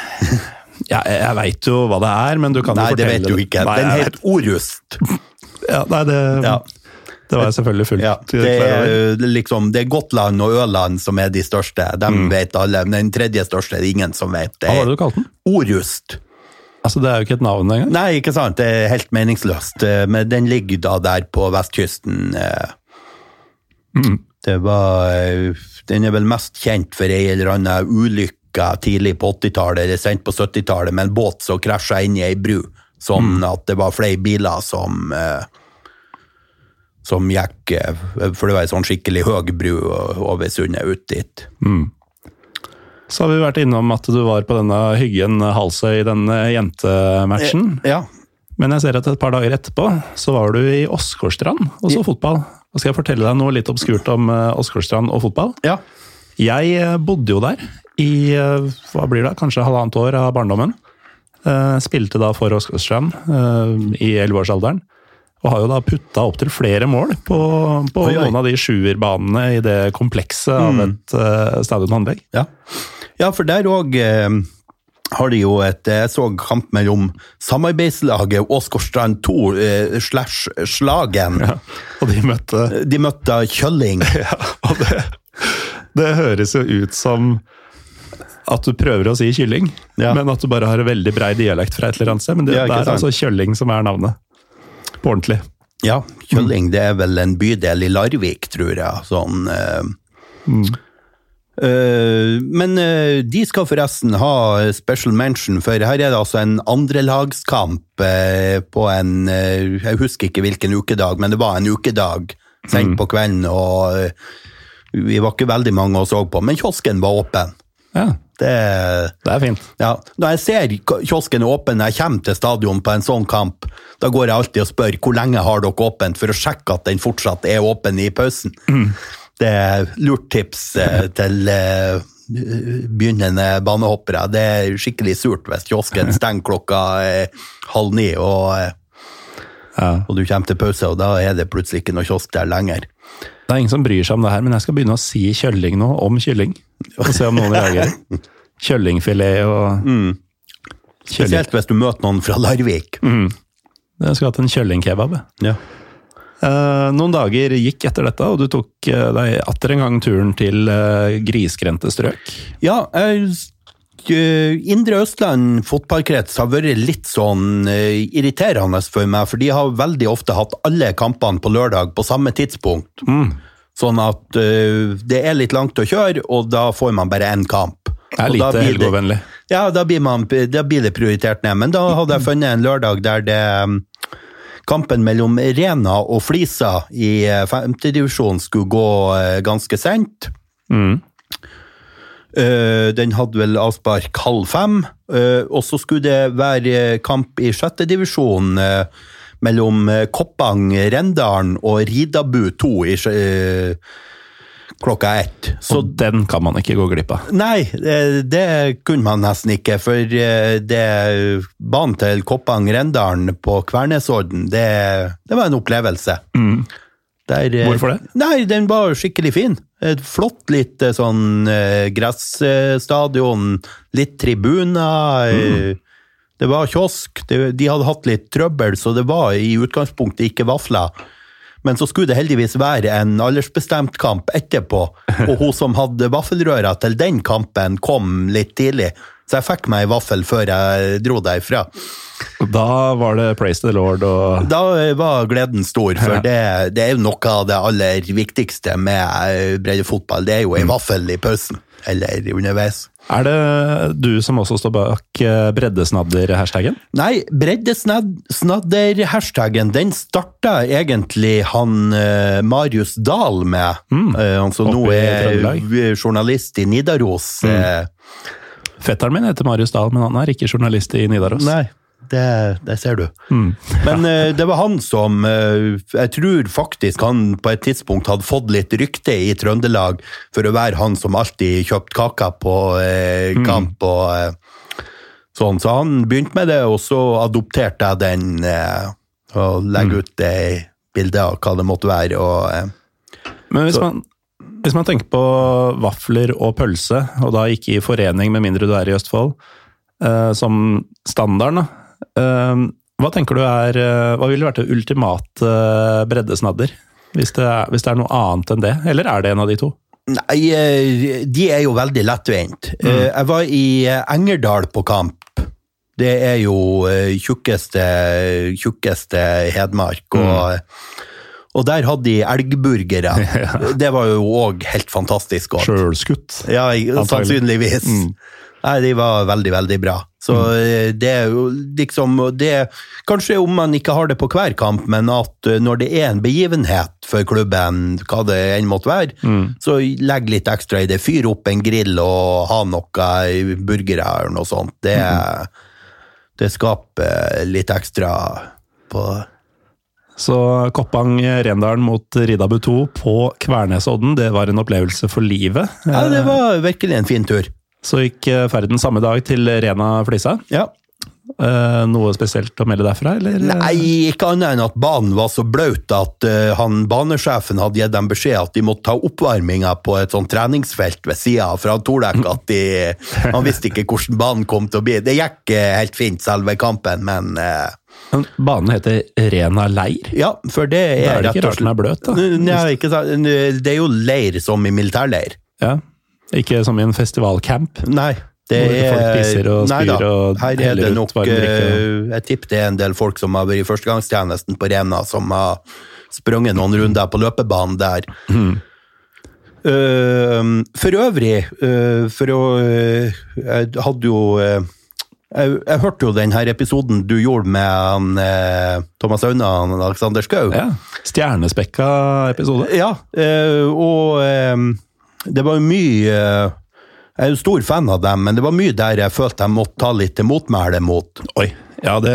ja, jeg veit jo hva det er, men du kan Nei, jo det fortelle vet du ikke. Nei, Den het Orust. ja, Nei, det, Ja. det var jeg selvfølgelig fullt Ja, det, er, det liksom, det er Gotland og Ørland som er de største. De vet alle. Men den tredje største er det ingen som vet. Det Hva var det du kalte den? Orust. Altså, Det er jo ikke et navn engang. Nei, ikke sant. Det er helt meningsløst. Eh, Men den ligger da der på vestkysten. Mm. Det var eh, Den er vel mest kjent for ei eller annen ulykke tidlig på 80-tallet eller sent på 70-tallet med en båt som krasja inn i ei bru. Sånn at det var flere biler som eh, som gikk eh, For det var ei sånn skikkelig høy bru over sundet ut dit. Så har vi vært innom at du var på denne Hyggen Halsøy, denne jentematchen. Ja. Men jeg ser at et par dager etterpå så var du i Åsgårdstrand og så fotball. Og skal jeg fortelle deg noe litt obskurt om eh, Åsgårdstrand og fotball? ja. Jeg eh, bodde jo der i eh, hva blir det, kanskje halvannet år av barndommen. Eh, Spilte da for Åsgårdstrand eh, i elleveårsalderen. Og har jo da putta opptil flere mål på, på Oi, oi. noen av de sjuerbanene i det komplekset av et uh, stadionanlegg. Ja. ja, for der òg eh, har de jo et Jeg så kamp mellom samarbeidslaget Åsgårdstrand 2 eh, slash Slagen. Ja. Og de møtte De møtte Kjølling. Ja, og det, det høres jo ut som at du prøver å si kylling, Ja. men at du bare har en veldig brei dialekt fra et eller annet sted. Men det, det ikke er altså kjølling som er navnet. På ordentlig. Ja, Kjølling det er vel en bydel i Larvik, tror jeg. Sånn eh, eh, Men eh, de skal forresten ha special mention, for her er det altså en andrelagskamp uh, på en eh, Jeg husker ikke hvilken ukedag, men det var en ukedag sent på kvelden, og eh, vi var ikke veldig mange og så på, men kiosken var åpen. Ja, Det det er fint. ja, Når jeg ser kiosken er åpen når jeg kommer til stadion på en sånn kamp, da går jeg alltid og spør hvor lenge har dere åpent, for å sjekke at den fortsatt er åpen i pausen. Det er lurt tips eh, til eh, begynnende banehoppere. Det er skikkelig surt hvis kiosken stenger klokka eh, halv ni, og, eh, Ja. og du kommer til pause, og da er det plutselig ikke noe kiosk der lenger. Det er ingen som bryr seg om det her, men jeg skal begynne å si kjølling nå, om kylling. Og se om noen reagerer. Kjøllingfilet og kjølling. Spesielt hvis du møter noen fra Larvik. Jeg skulle hatt en kjøllingkebab. Ja. Eh, noen dager gikk etter dette, og du tok eh, deg atter en gang turen til eh, grisgrendte strøk. Ja, Indre Østland fotballkrets har vært litt sånn irriterende for meg, for de har veldig ofte hatt alle kampene på lørdag på samme tidspunkt. Sånn at det er litt langt å kjøre, og da får man bare én kamp. Det er lite blir. Ja, da blir, man, da blir det prioritert ned. Men da hadde jeg funnet en lørdag der det mm, Kampen mellom Rena og Flisa i femtedivisjonen femtedivisjon skulle gå eh, ganske sent. Mm. Eh, Den hadde vel avspark halv fem, eh, og så skulle det være kamp i sjette divisjon eh, mellom eh, Koppang, Rendalen og Ridabu 2 i eh, klokka ett. Så Og den kan man ikke gå glipp av. Nei, det, det kunne man nesten ikke, for eh, det banen til Koppang Rendalen på Kvernesodden, det, det var en opplevelse. Der, eh, Hvorfor det? Nei, den var skikkelig fin. Et flott lite sånn eh, gressstadion, litt tribuner. Mm. Det var kiosk. De hadde hatt litt trøbbel, så det var i utgangspunktet ikke vafler. Men så skulle det heldigvis være en aldersbestemt kamp etterpå, og hun som hadde vaffelrøra til den kampen, kom litt tidlig. Så jeg fikk meg en vaffel før jeg dro derfra. Da var det praise the lord og Da var gleden stor, for Ja. det, det er jo noe av det aller viktigste med eh, breddefotball. Det er jo en Mm. vaffel i pausen, eller underveis. Er det du som også står bak eh, breddesnadder-hashtagen? Nei, breddesnadder-hashtagen, den starta egentlig han eh, Marius Dahl med. Mm. han som nå er journalist i Nidaros. eh, Fetteren min heter Marius Dahl, men han er ikke journalist i Nidaros. Nei, det, det ser du. Men uh, det var han som uh, Jeg tror faktisk han på et tidspunkt hadde fått litt rykte i Trøndelag for å være han som alltid kjøpte kaker på uh, kamp og sånn. Så han begynte med det, og så adopterte jeg den og legger ut det bildet av hva det måtte være. og... Men hvis Så- man Hvis man tenker på vafler og pølse, og da ikke i forening med mindre du er i Østfold, eh, som standarden, da. Hva tenker du er eh, Hva ville vært det ultimate eh, breddesnadder? Hvis det, er, hvis det er noe annet enn det, eller er det en av de to? Nei, eh, de er jo veldig lettvint. Mm. Jeg var i Engerdal på kamp. Det er jo tjukkeste, tjukkeste Hedmark. Og, og der hadde de elgburgere. Det var jo òg helt fantastisk godt. Sjølskutt. Ja, sannsynligvis. sannsynligvis. Nei, de var veldig, veldig bra. Så mm. det er jo liksom det, Kanskje om man ikke har det på hver kamp, men at eh, når det er en begivenhet for klubben, hva det enn måtte være, så legg litt ekstra i det. Fyr opp en grill og ha noe burgere eller noe sånt. Det, det skaper litt ekstra på Så Koppang Rendalen mot Ridabu 2 på Kvernesodden, det var en opplevelse for livet. Ja, det var virkelig en fin tur. Så gikk eh, ferden samme dag til Rena Flisa. Ja. Uh, Noe spesielt å melde derfra, eller? Nei, ikke annet enn at banen var så blaut at uh, han banesjefen hadde gitt dem beskjed at de måtte ta oppvarminga på et sånt treningsfelt ved sida, for han torde at de Han visste ikke hvordan banen kom til å bli. Det gikk uh, helt fint, selve kampen, men eh, Banen heter Rena leir. ja, for det er, Da er det ikke rart den er bløt, da. Nei, ikke sant. Det er jo leir som i militærleir. Ja. Ikke som i en festivalcamp. Nei. Det er, folk pisser og nei da, og her er det nok eh, Jeg tipper det er en del folk som har vært i førstegangstjenesten på Rena, som har sprunget noen runder på løpebanen der. Mm. Uh, for øvrig, uh, for å uh, Jeg hadde jo jeg, jeg hørte jo den her episoden du gjorde med han, Thomas Auna og Alexander Schou. Ja. Stjernespekka episode. Ja, eh, og det var jo mye Jeg er jo stor fan av dem, men det var mye der jeg følte jeg måtte ta litt til motmæle mot. Oi. Ja, det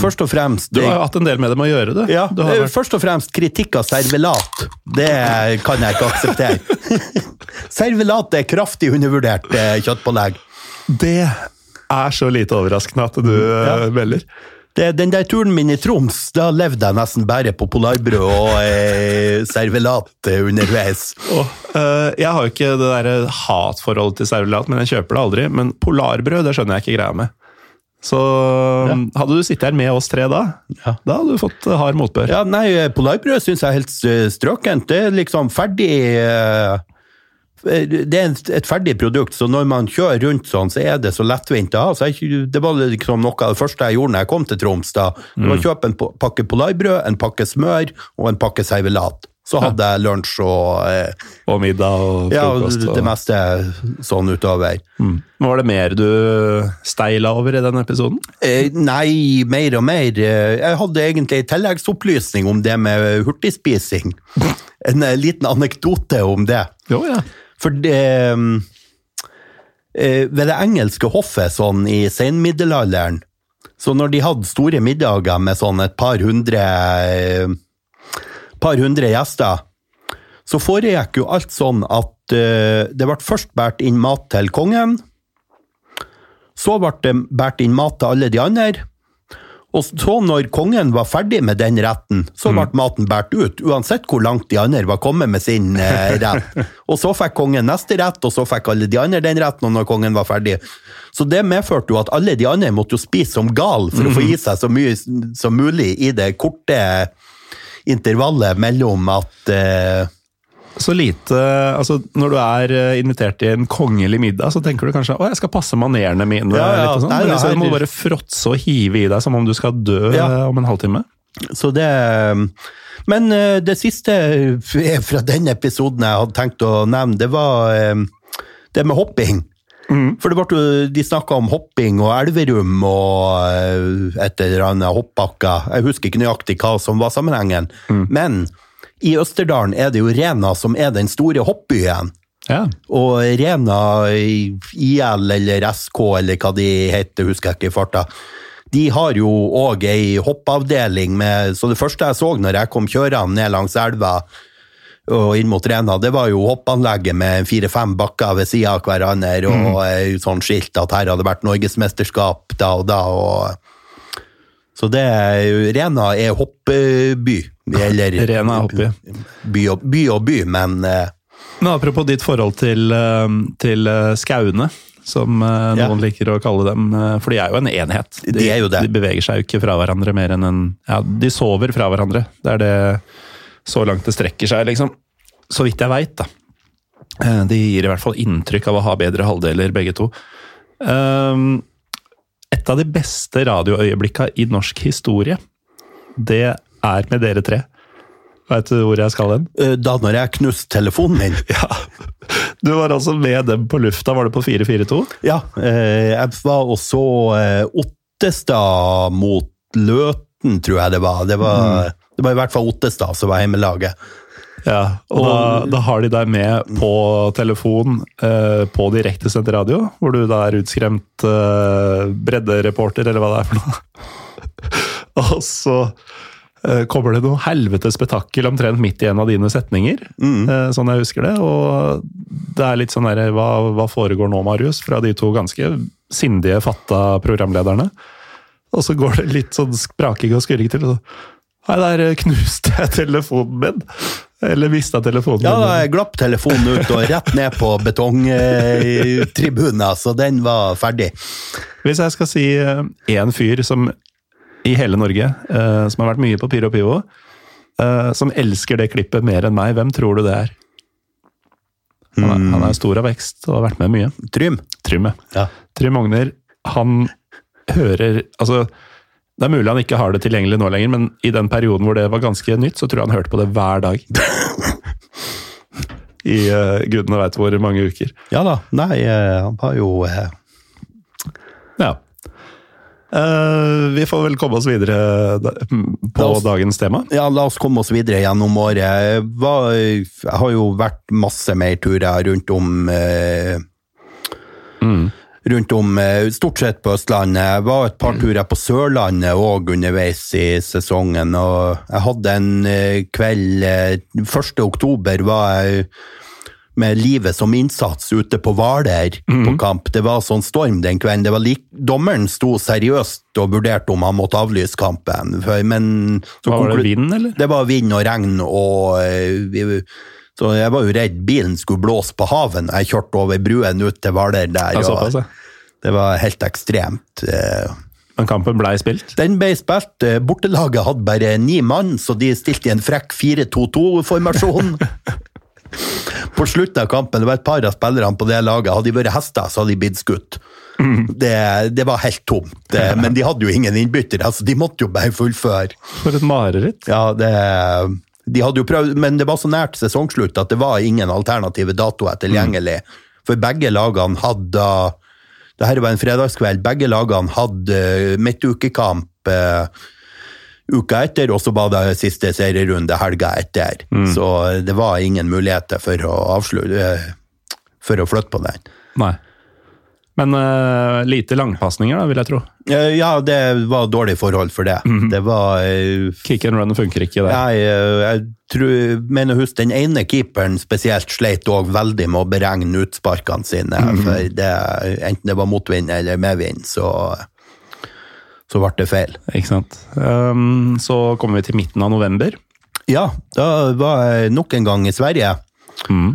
Først og fremst Du har hatt en del med dem å gjøre, du. ja, du har vært, Først og fremst kritikk av servelat. Det kan jeg ikke akseptere. servelat er kraftig undervurdert eh, kjøttpålegg. det er så lite overraskende at du Ja. eh, melder. Det, den der turen min i Troms, da levde jeg nesten bare på polarbrød og eh, servelat eh, underveis. Oh, eh, jeg har jo ikke det der hatforholdet til servelat, men jeg kjøper det aldri. Men polarbrød det skjønner jeg ikke greia med. Så hadde du sittet her med oss tre da, Ja. da hadde du fått eh, hard motbør. Ja, nei, polarbrød syns jeg er helt eh, strøkent. Det er liksom ferdig eh, Det er et ferdig produkt, så når man kjører rundt sånn, så er det så lettvint å ha. Så jeg, det var liksom noe av det første jeg gjorde når jeg kom til Troms. da. Det var å kjøpe en pakke polarbrød, en pakke smør og en pakke servelat. Så hadde jeg lunsj og eh, Og middag og frokost. Ja, det meste sånn utover. Mm. Var det mer du steila over i den episoden? Eh, nei, mer og mer. Eh, Jeg hadde egentlig en tilleggsopplysning om det med hurtigspising. En eh, liten anekdote om det. Jo, ja. For det mm, eh, Ved det engelske hoffet sånn i senmiddelalderen, så når de hadde store middager med sånn et par hundre eh, par hundre gjester, så foregikk jo alt sånn at eh, det ble først båret inn mat til kongen, så ble det båret inn mat til alle de andre, og så når kongen var ferdig med den retten, så ble maten båret ut, uansett hvor langt de andre var kommet med sin eh, rett. Og så fikk kongen neste rett, og så fikk alle de andre den retten, og når kongen var ferdig. Så det medførte jo at alle de andre måtte jo spise som gal for å få i seg så mye som mulig i det korte intervallet mellom at eh, Så lite altså Når du er eh, invitert til en kongelig middag, så tenker du kanskje å, jeg skal passe manerene mine. Ja, ja, litt og sånn. nei, Men liksom, du må bare fråtse og hive i deg som om du skal dø Ja. eh, om en halvtime. Så det Men eh, det siste fra den episoden jeg hadde tenkt å nevne, det var det med hopping. For det ble, de snakka om hopping og Elverum og et eller annet hoppbakker. Jeg husker ikke nøyaktig hva som var sammenhengen. Men i Østerdalen er det jo Rena som er den store hoppbyen. Ja. Og Rena IL eller SK eller hva de heter, husker jeg ikke i farta. De har jo òg ei hoppavdeling med Så det første jeg så når jeg kom kjørende ned langs elva og inn mot Rena, det var jo hoppanlegget med fire-fem bakker ved sida av hverandre og mm. sånn skilt at her hadde vært norgesmesterskap da og da. og så det er jo Rena er hoppeby. Eller Rena er hoppby. By og, by og by, men eh, Men apropos ditt forhold til, eh, til skauene, skaune, som noen Ja. liker å kalle dem. eh, For de er jo en enhet. De er jo det. De beveger seg jo ikke fra hverandre mer enn en Ja, de sover fra hverandre. Det er det så langt det strekker seg, liksom. Så vidt jeg veit, da. Eh, De gir i hvert fall inntrykk av å ha bedre halvdeler, begge to. Um, Et av de beste radioøyeblikka i norsk historie, det er med dere tre. Veit du hvor jeg skal hen? Eh, Da når jeg knuste telefonen min Ja. Du var altså med dem på lufta, var det på 442? Ja, eh, jeg var også eh, Ottestad mot Løten, tror jeg det var. Det var, det var i hvert fall Ottestad som var hjemmelaget. Ja, og da, da har de deg med på telefon eh, på direktesendt radio, hvor du da er utskremt eh, breddereporter, eller hva det er for noe. og så eh, kommer det noe helvetes spetakkel omtrent midt i en av dine setninger, eh, sånn jeg husker det. Og det er litt sånn derre hva, hva foregår nå, Marius? Fra de to ganske sindige, fatta programlederne. Og så går det litt sånn spraking og skurring til. og så, Nei, der knuste jeg telefonen min. Eller mista telefonen Ja, jeg glapp telefonen ut og rett ned på betongtribunen, så den var ferdig. Hvis jeg skal si én fyr som i hele Norge, eh, som har vært mye på Pyro Pivo, eh, som elsker det klippet mer enn meg, hvem tror du det er? Han er, han er stor av vekst og har vært med mye. Trym. Trym. Ja. Trym Ogner, han hører Altså, det er mulig han ikke har det tilgjengelig nå lenger, men i den perioden hvor det var ganske nytt, så tror jeg han hørte på det hver dag. I uh, gudene veit hvor mange uker. Ja da. Nei, eh, han var jo uh... Ja. Eh, vi får vel komme oss videre på oss- dagens tema. Ja, la oss komme oss videre gjennom året. Jeg, var, jeg har jo vært masse mer turer rundt om eh, Rundt om, eh, stort sett på Østlandet. Jeg var et par turer på Sørlandet òg underveis i sesongen. Og jeg hadde en eh, kveld eh, 1. oktober var jeg med livet som innsats ute på Hvaler på kamp. Det var sånn storm den kvelden. Det var lik, dommeren sto seriøst og vurderte om han måtte avlyse kampen. Men så Var det vind, eller? det var vind og regn, og eh, så jeg var jo redd bilen skulle blåse på haven. Jeg kjørte over bruen ut til Hvaler der. Det, såpass, ja. det var helt ekstremt. eh. Men kampen blei spilt. Den ble spilt. eh, Bortelaget hadde bare ni mann, så de stilte i en frekk 4-2-2-formasjon. På slutten av kampen, det var et par av spillerne på det laget, hadde de vært hester, så hadde de blitt skutt. Det, det var helt tomt. Det, men de hadde jo ingen innbyttere, altså de måtte jo bare fullføre. For et mareritt. Ja, det De hadde jo prøvd, men det var så nært sesongslutt at det var ingen alternative datoer tilgjengelig. For begge lagene hadde det her var en fredagskveld. Begge lagene hadde midtukekamp uh, uka etter, og så var det siste serierunde helga etter. Så det var ingen muligheter for å avslutte eh, For å flytte på den. Nei. Men uh, lite langpasninger, da, vil jeg tro. Eh, Ja, det var dårlig forhold for det. Det var eh, Kick and run funker ikke det. Eh, jeg tror, mener husk, den ene keeperen spesielt sleit også veldig med å beregne utsparkene sine. for det, Enten det var motvind eller medvind, så, så ble det feil. Ikke sant? Um, så kommer vi til midten av november. Ja, da var jeg nok en gang i Sverige. Eh,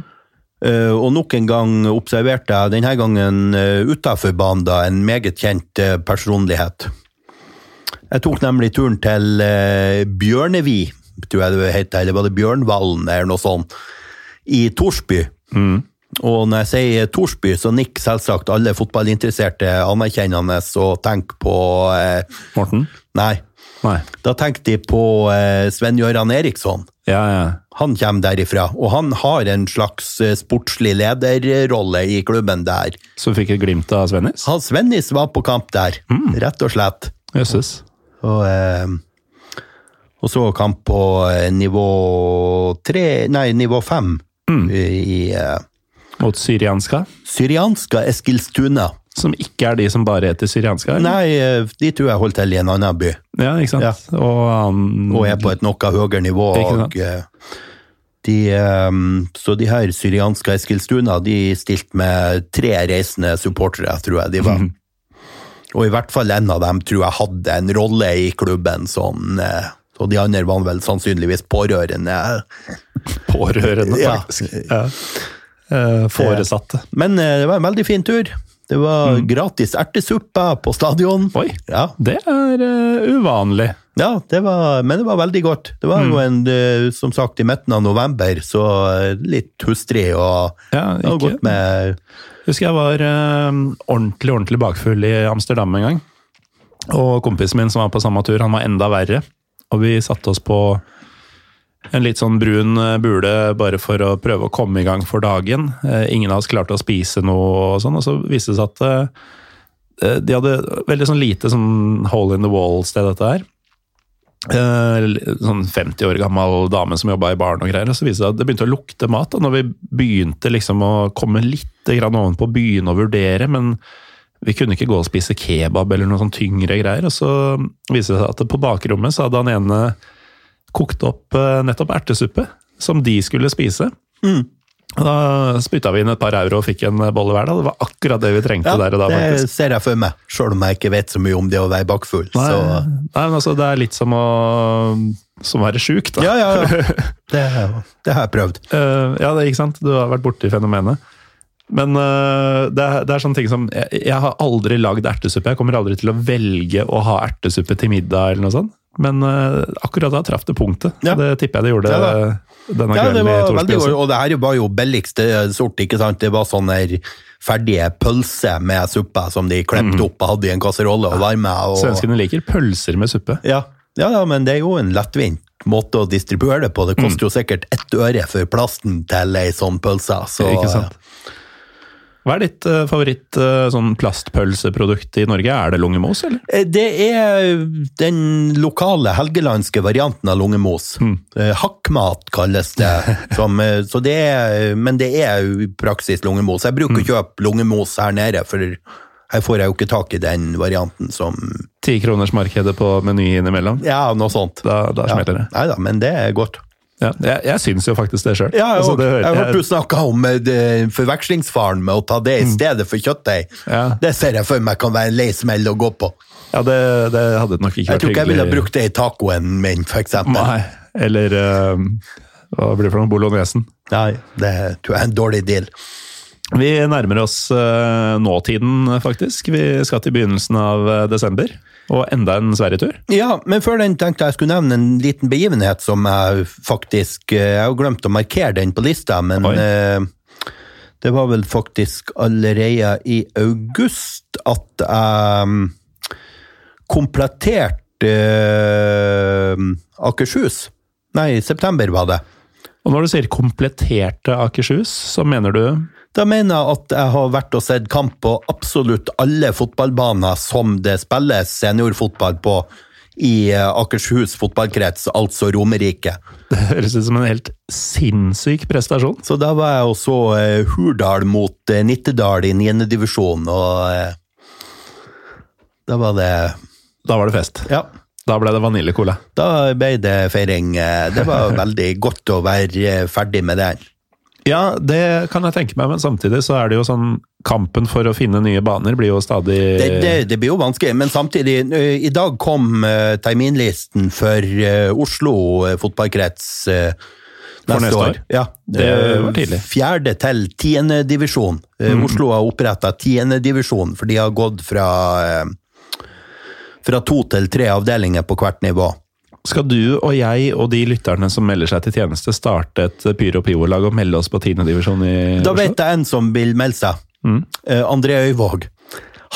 og nok en gang observerte jeg, denne gangen uh, utafor banen, da, en meget kjent eh, personlighet. Jeg tok nemlig turen til Bjørnevi, tror jeg det heter, eller var det Bjørnvallen, eller noe sånt, i Torsby. Og når jeg sier Torsby, så nikker selvsagt alle fotballinteresserte anerkjennende og tenker på eh, Morten? Nei, Nei. da tenker de på eh, Sven-Gøran Eriksson. Ja, ja. Han kommer derifra, og han har en slags eh, sportslig lederrolle i klubben der. Så fikk et glimt av Svennis? Han Svennis var på kamp der, rett og slett. Jøsses. Og, og, og så kamp på eh, nivå tre, nei, nivå fem i, i eh, Mot Syrianska, Syrianska Eskilstuna. Som ikke er de som bare heter syrianske? eller? Nei, eh, de tror jeg holder til i en annen by, Ja, ikke sant? Ja. Og um, og er på et noe høyere nivå. Og, eh, de, um, så de her syrianske Eskilstuna de stilte med tre reisende supportere, tror jeg de var. Og i hvert fall en av dem tror jeg hadde en rolle i klubben sånn, Og de andre var vel sannsynligvis pårørende. Pårørende, faktisk. Ja. ja. Foresatte. Men det var en veldig fin tur. Det var gratis ertesuppe på stadion. Oi, Ja, det er uh, uvanlig. ja det var, men det var veldig godt. Det var jo en, eh, som sagt, i midten av november, så eh, litt hustrig og Ja, ikke- godt med Husker jeg var uh, ordentlig, ordentlig bakfull i Amsterdam en gang. Og kompisen min som var på samme tur, han var enda verre. Og vi satte oss på en litt sånn brun eh, bule bare for å prøve å komme i gang for dagen. Eh, ingen av oss klarte å spise noe og sånn, og så viste det seg at eh, de hadde veldig sånn lite sånn hole in the wall-sted, dette her. Sånn 50 år gammel dame som jobba i baren og greier. og Så viste det seg at det begynte å lukte mat. da, Når vi begynte liksom å komme litt ovenpå, begynne å vurdere, men vi kunne ikke gå og spise kebab eller noe sånn tyngre greier. Og så viste det seg at på bakrommet så hadde han ene kokt opp eh, nettopp ertesuppe, som de skulle spise. Mm. Da spytta vi inn et par euro og fikk en bolle hver. da. Det var akkurat det vi trengte Ja, der og da. det ser jeg for meg, sjøl om jeg ikke vet så mye om det å være bakfull. Nei, Så nei, men altså, det er litt som å som være sjuk, da. ja, ja, ja. Det, det har jeg prøvd. Uh, ja, det, ikke sant? Du har vært borti fenomenet. Men uh, det, er, det er sånne ting som jeg, jeg har aldri lagd ertesuppe. Jeg kommer aldri til å velge å ha ertesuppe til middag eller noe sånt. Men uh, akkurat da traff det punktet. Ja. Det tipper jeg det gjorde Ja denne Ja, det kvelden i var Torsby også. Og det her var jo billigste sort, ikke sant? Det var sånne her ferdige pølser med suppe som de klemte opp og hadde i en kasserolle og varme. Og... Svenskene liker pølser med suppe. Ja. Ja, men det er jo en lettvint måte å distribuere det på. Det koster jo sikkert ett øre for plasten til ei sånn pølse. Så, Ikke sant? Hva er ditt uh, favoritt uh, sånn plastpølseprodukt i Norge? Er det lungemos, eller? Eh, Det er den lokale helgelandske varianten av lungemos. Eh, Hakkmat kalles det. Som, så det er, men det er jo i praksis lungemos. Jeg bruker å kjøpe lungemos her nede, for her får jeg jo ikke tak i den varianten som Tikronersmarkedet på Meny innimellom? Ja, noe sånt. Da, da smeller det. Nei da, men det er godt. Ja, jeg, jeg syns jo faktisk det sjøl. Ja, altså, jeg hørte du snakka om eh, det- forvekslingsfaren med å ta det i stedet for kjøttdeig. Ja. Det ser jeg for meg kan være en lei smell å gå på. Ja, det, det hadde nok ikke Jeg tror ikke jeg ville brukt det i tacoen min, eksempel. Nei, eller eh, hva blir det for noe? Bolognesen. Nei, det tror jeg er en dårlig deal. Vi nærmer oss eh, nåtiden, faktisk. Vi skal til begynnelsen av desember. Og enda en Sverigetur. Ja, men før den tenkte jeg skulle nevne en liten begivenhet som jeg faktisk eh, Jeg har glemt å markere den på lista, men eh, det var vel faktisk allerede i august at jeg mm, kompletterte eh, Akershus. Nei, i september var det. Og når du sier kompletterte Akershus, så mener du Da mener jeg at jeg har vært og sett kamp på absolutt alle fotballbaner som det spilles seniorfotball på i eh, Akershus fotballkrets, altså Romerike. Det høres ut som en helt sinnssyk prestasjon. Så da var jeg og så eh, Hurdal mot eh, Nittedal i 9. divisjon, og da var det Da var det fest. Ja. Da ble det vaniljekola? Da ble det feiring. Det var veldig godt å være ferdig med den. Ja, det kan jeg tenke meg, men samtidig så er det jo sånn Kampen for å finne nye baner blir jo stadig Det, det, det blir jo vanskelig, men samtidig I dag kom uh, terminlisten for uh, Oslo fotballkrets eh, For neste år? Ja, Det var tidlig. Fjerde til tiende divisjon. Eh, Mm. Oslo har oppretta tiende divisjon, for de har gått fra fra to til tre avdelinger på hvert nivå. Skal du og jeg og de lytterne som melder seg til tjeneste, starte et Pyro Pivo-lag og melde oss på tiendedivisjon i Da vet jeg en som vil melde seg. Mm. Eh, André Øyvåg.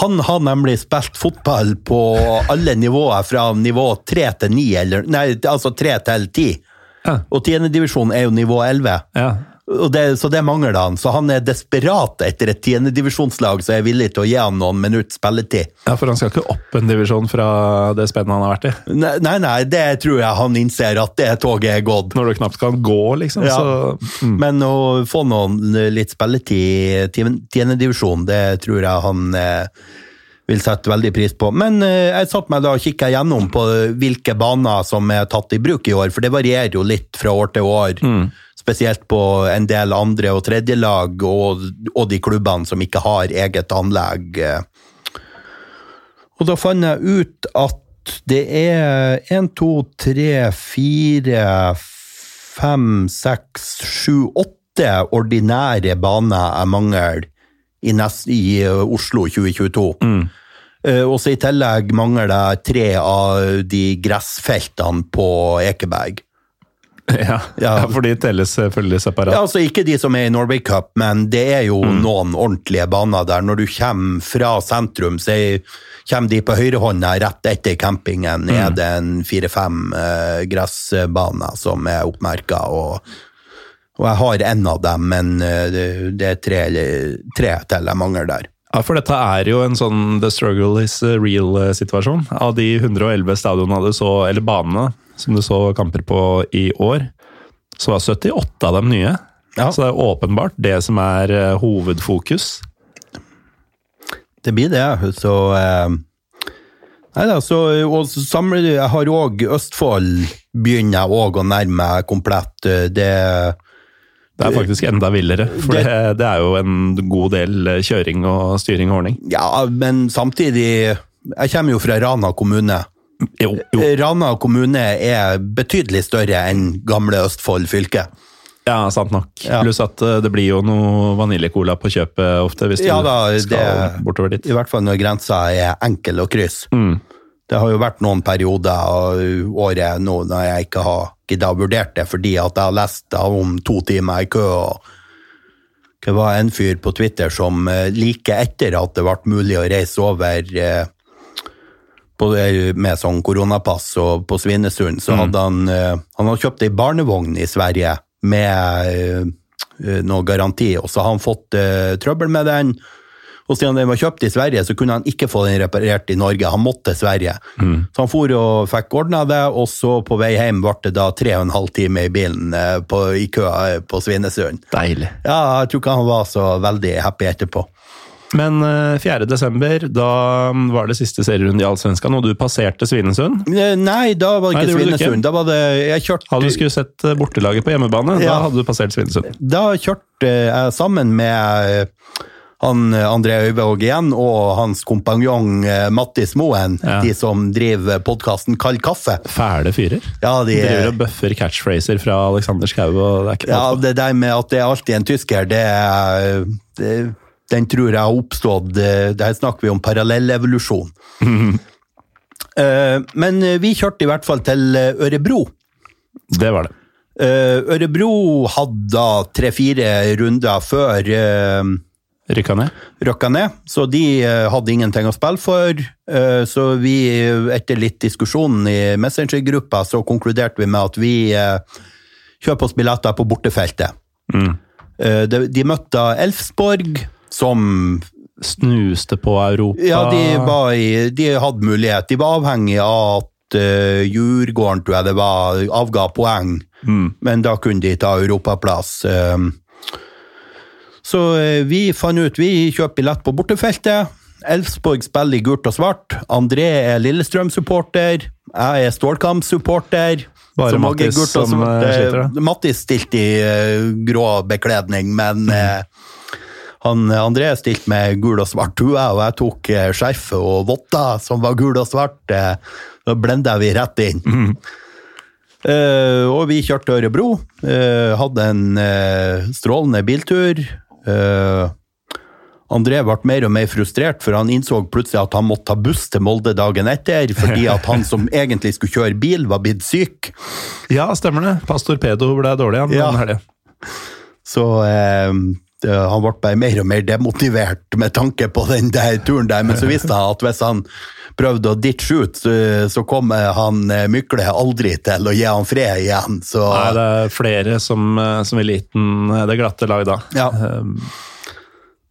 Han har nemlig spilt fotball på alle nivåer, fra nivå tre til ni, eller Nei, altså tre til ti. Ja. Og tiendedivisjon er jo nivå elleve. Ja. Og det- Så det mangler han. Så han er desperat etter et tiendedivisjonslag som er villig til å gi han noen minutts spilletid. ja, for han skal ikke opp en divisjon fra det spennet han har vært i. Nei, nei, nei, det tror jeg han innser at det toget er gått. Når du knapt kan gå, liksom. Ja. Så mm. Men å få noen litt spilletid i tiendedivisjon, det tror jeg han eh, vil sette veldig pris på. Men eh, jeg satt meg da og kikka gjennom på hvilke baner som er tatt i bruk i år, for det varierer jo litt fra år til år. Spesielt på en del andre- og tredjelag, og, og de klubbene som ikke har eget anlegg. eh. Og da fant jeg ut at Det er én, to, tre, fire, fem, seks, sju, åtte ordinære baner jeg mangler i, nest, i uh, Oslo 2022. Eh, og så i tillegg mangler jeg tre av de gressfeltene på Ekeberg. Ja, ja. for de telles selvfølgelig separat. Ja, altså Ikke de som er i Norway Cup, men det er jo noen ordentlige baner der. Når du kommer fra sentrum, så er, kommer de på høyrehånda rett etter campingen. Er det en fire-fem eh, gressbaner som er oppmerka, og, og jeg har en av dem, men eh, det, det er tre, tre til jeg mangler der. Ja, for dette er jo en sånn the struggle is real-situasjon. Av de 111 stadionene du så, eller banene som du så kamper på i år, så var 78 av dem nye. Ja. Så det er åpenbart det som er eh, hovedfokus. Det blir det, så eh, Nei da, så og så samler Jeg har òg Østfold begynner jeg òg å nærme meg komplett. Det Det er faktisk enda villere, for det, det er jo en god del eh, kjøring og styring og ordning. Ja, men samtidig Jeg kommer jo fra Rana kommune. Jo, jo. Rana kommune er betydelig større enn gamle Østfold fylke. Ja, sant nok. Ja. Pluss at eh, det blir jo noe vaniljekola på kjøpet ofte, hvis du Ja da, skal det- bortover dit. I hvert fall når grensa er enkel å krysse. Mm. Det har jo vært noen perioder av året nå når jeg ikke har giddet å vurdert det, fordi at jeg har lest om to timer i kø. og Det var en fyr på Twitter som eh, like etter at det ble mulig å reise over eh, med sånn koronapass og på Svinesund, så hadde han, eh, han hadde kjøpt ei barnevogn i Sverige med eh, noe garanti, og så har han fått uh, trøbbel med den. Og siden den var kjøpt i Sverige, så kunne han ikke få den reparert i Norge. Han måtte til Sverige. Så han for og fikk ordna det, og så på vei hjem ble det da tre og en halv time i bilen eh, på, i kø eh, på Svinesund. Deilig. Ja, jeg tror ikke han var så veldig happy etterpå. Men eh, 4. desember, da var det siste serierunde i Allsvenskan, og du passerte Svinesund. Eh, Nei, da var det ikke det Svinesund. ikke. Da var det Jeg kjørte Hadde du skulle sett eh, bortelaget på hjemmebane, Ja. da hadde du passert Svinesund. Da kjørte jeg sammen med eh, han eh, André Øyvåg igjen, og hans kompanjong eh, Mattis Moen, Ja. de som driver podkasten Kald kaffe. Fæle fyrer. Ja, de, Driver og bøffer catchphraser fra Alexander Schou, ja, det der med at det er alltid en tysker, det, det Den tror jeg har oppstått eh, Der snakker vi om parallellevolusjon. Eh, Men eh, vi kjørte i hvert fall til Ørebro. Det var det. Ørebro hadde da tre-fire runder før Rykka ned. Rykka ned, så de hadde ingenting å spille for. Så vi, etter litt diskusjon i Messenger-gruppa, så konkluderte vi med at vi kjøper oss billetter på bortefeltet. Mm. De, de møtte Elfsborg, som Snuste på Europa. Ja, de, var i, de hadde mulighet. De var avhengig av at uh, Djurgården, tror jeg det var, avga poeng, Mm. men da kunne de ta europaplass. Um, så uh, vi fant ut vi kjøper billett på bortefeltet. Elfsborg spiller i gult og svart. André er Lillestrøm-supporter. Jeg er Stålkamp-supporter. Bare Mattis som, sliter, da. Mattis stilte i grå bekledning, men Mm. eh, han, André stilte med gul og svart hue, og jeg tok eh, skjerfet og votter som var gul og svart. eh, Da blenda vi rett inn. Mm. Uh, og vi kjørte Ørebro. Uh, hadde en uh, strålende biltur. Eh, André ble mer og mer frustrert, for han innså plutselig at han måtte ta buss til Molde dagen etter, fordi at han som egentlig skulle kjøre bil, var blitt syk. Ja, stemmer det. Pastor Pedo ble dårlig han, Ja. den helga. Så eh, han ble bare mer og mer demotivert med tanke på den der turen der. Men så visste han at hvis han prøvde å ditche ut, så, så kom eh, han eh, Mykle aldri til å gi han fred igjen. Så Nei, det er flere som, eh, som i liten den det glatte lag da. Ja. Um,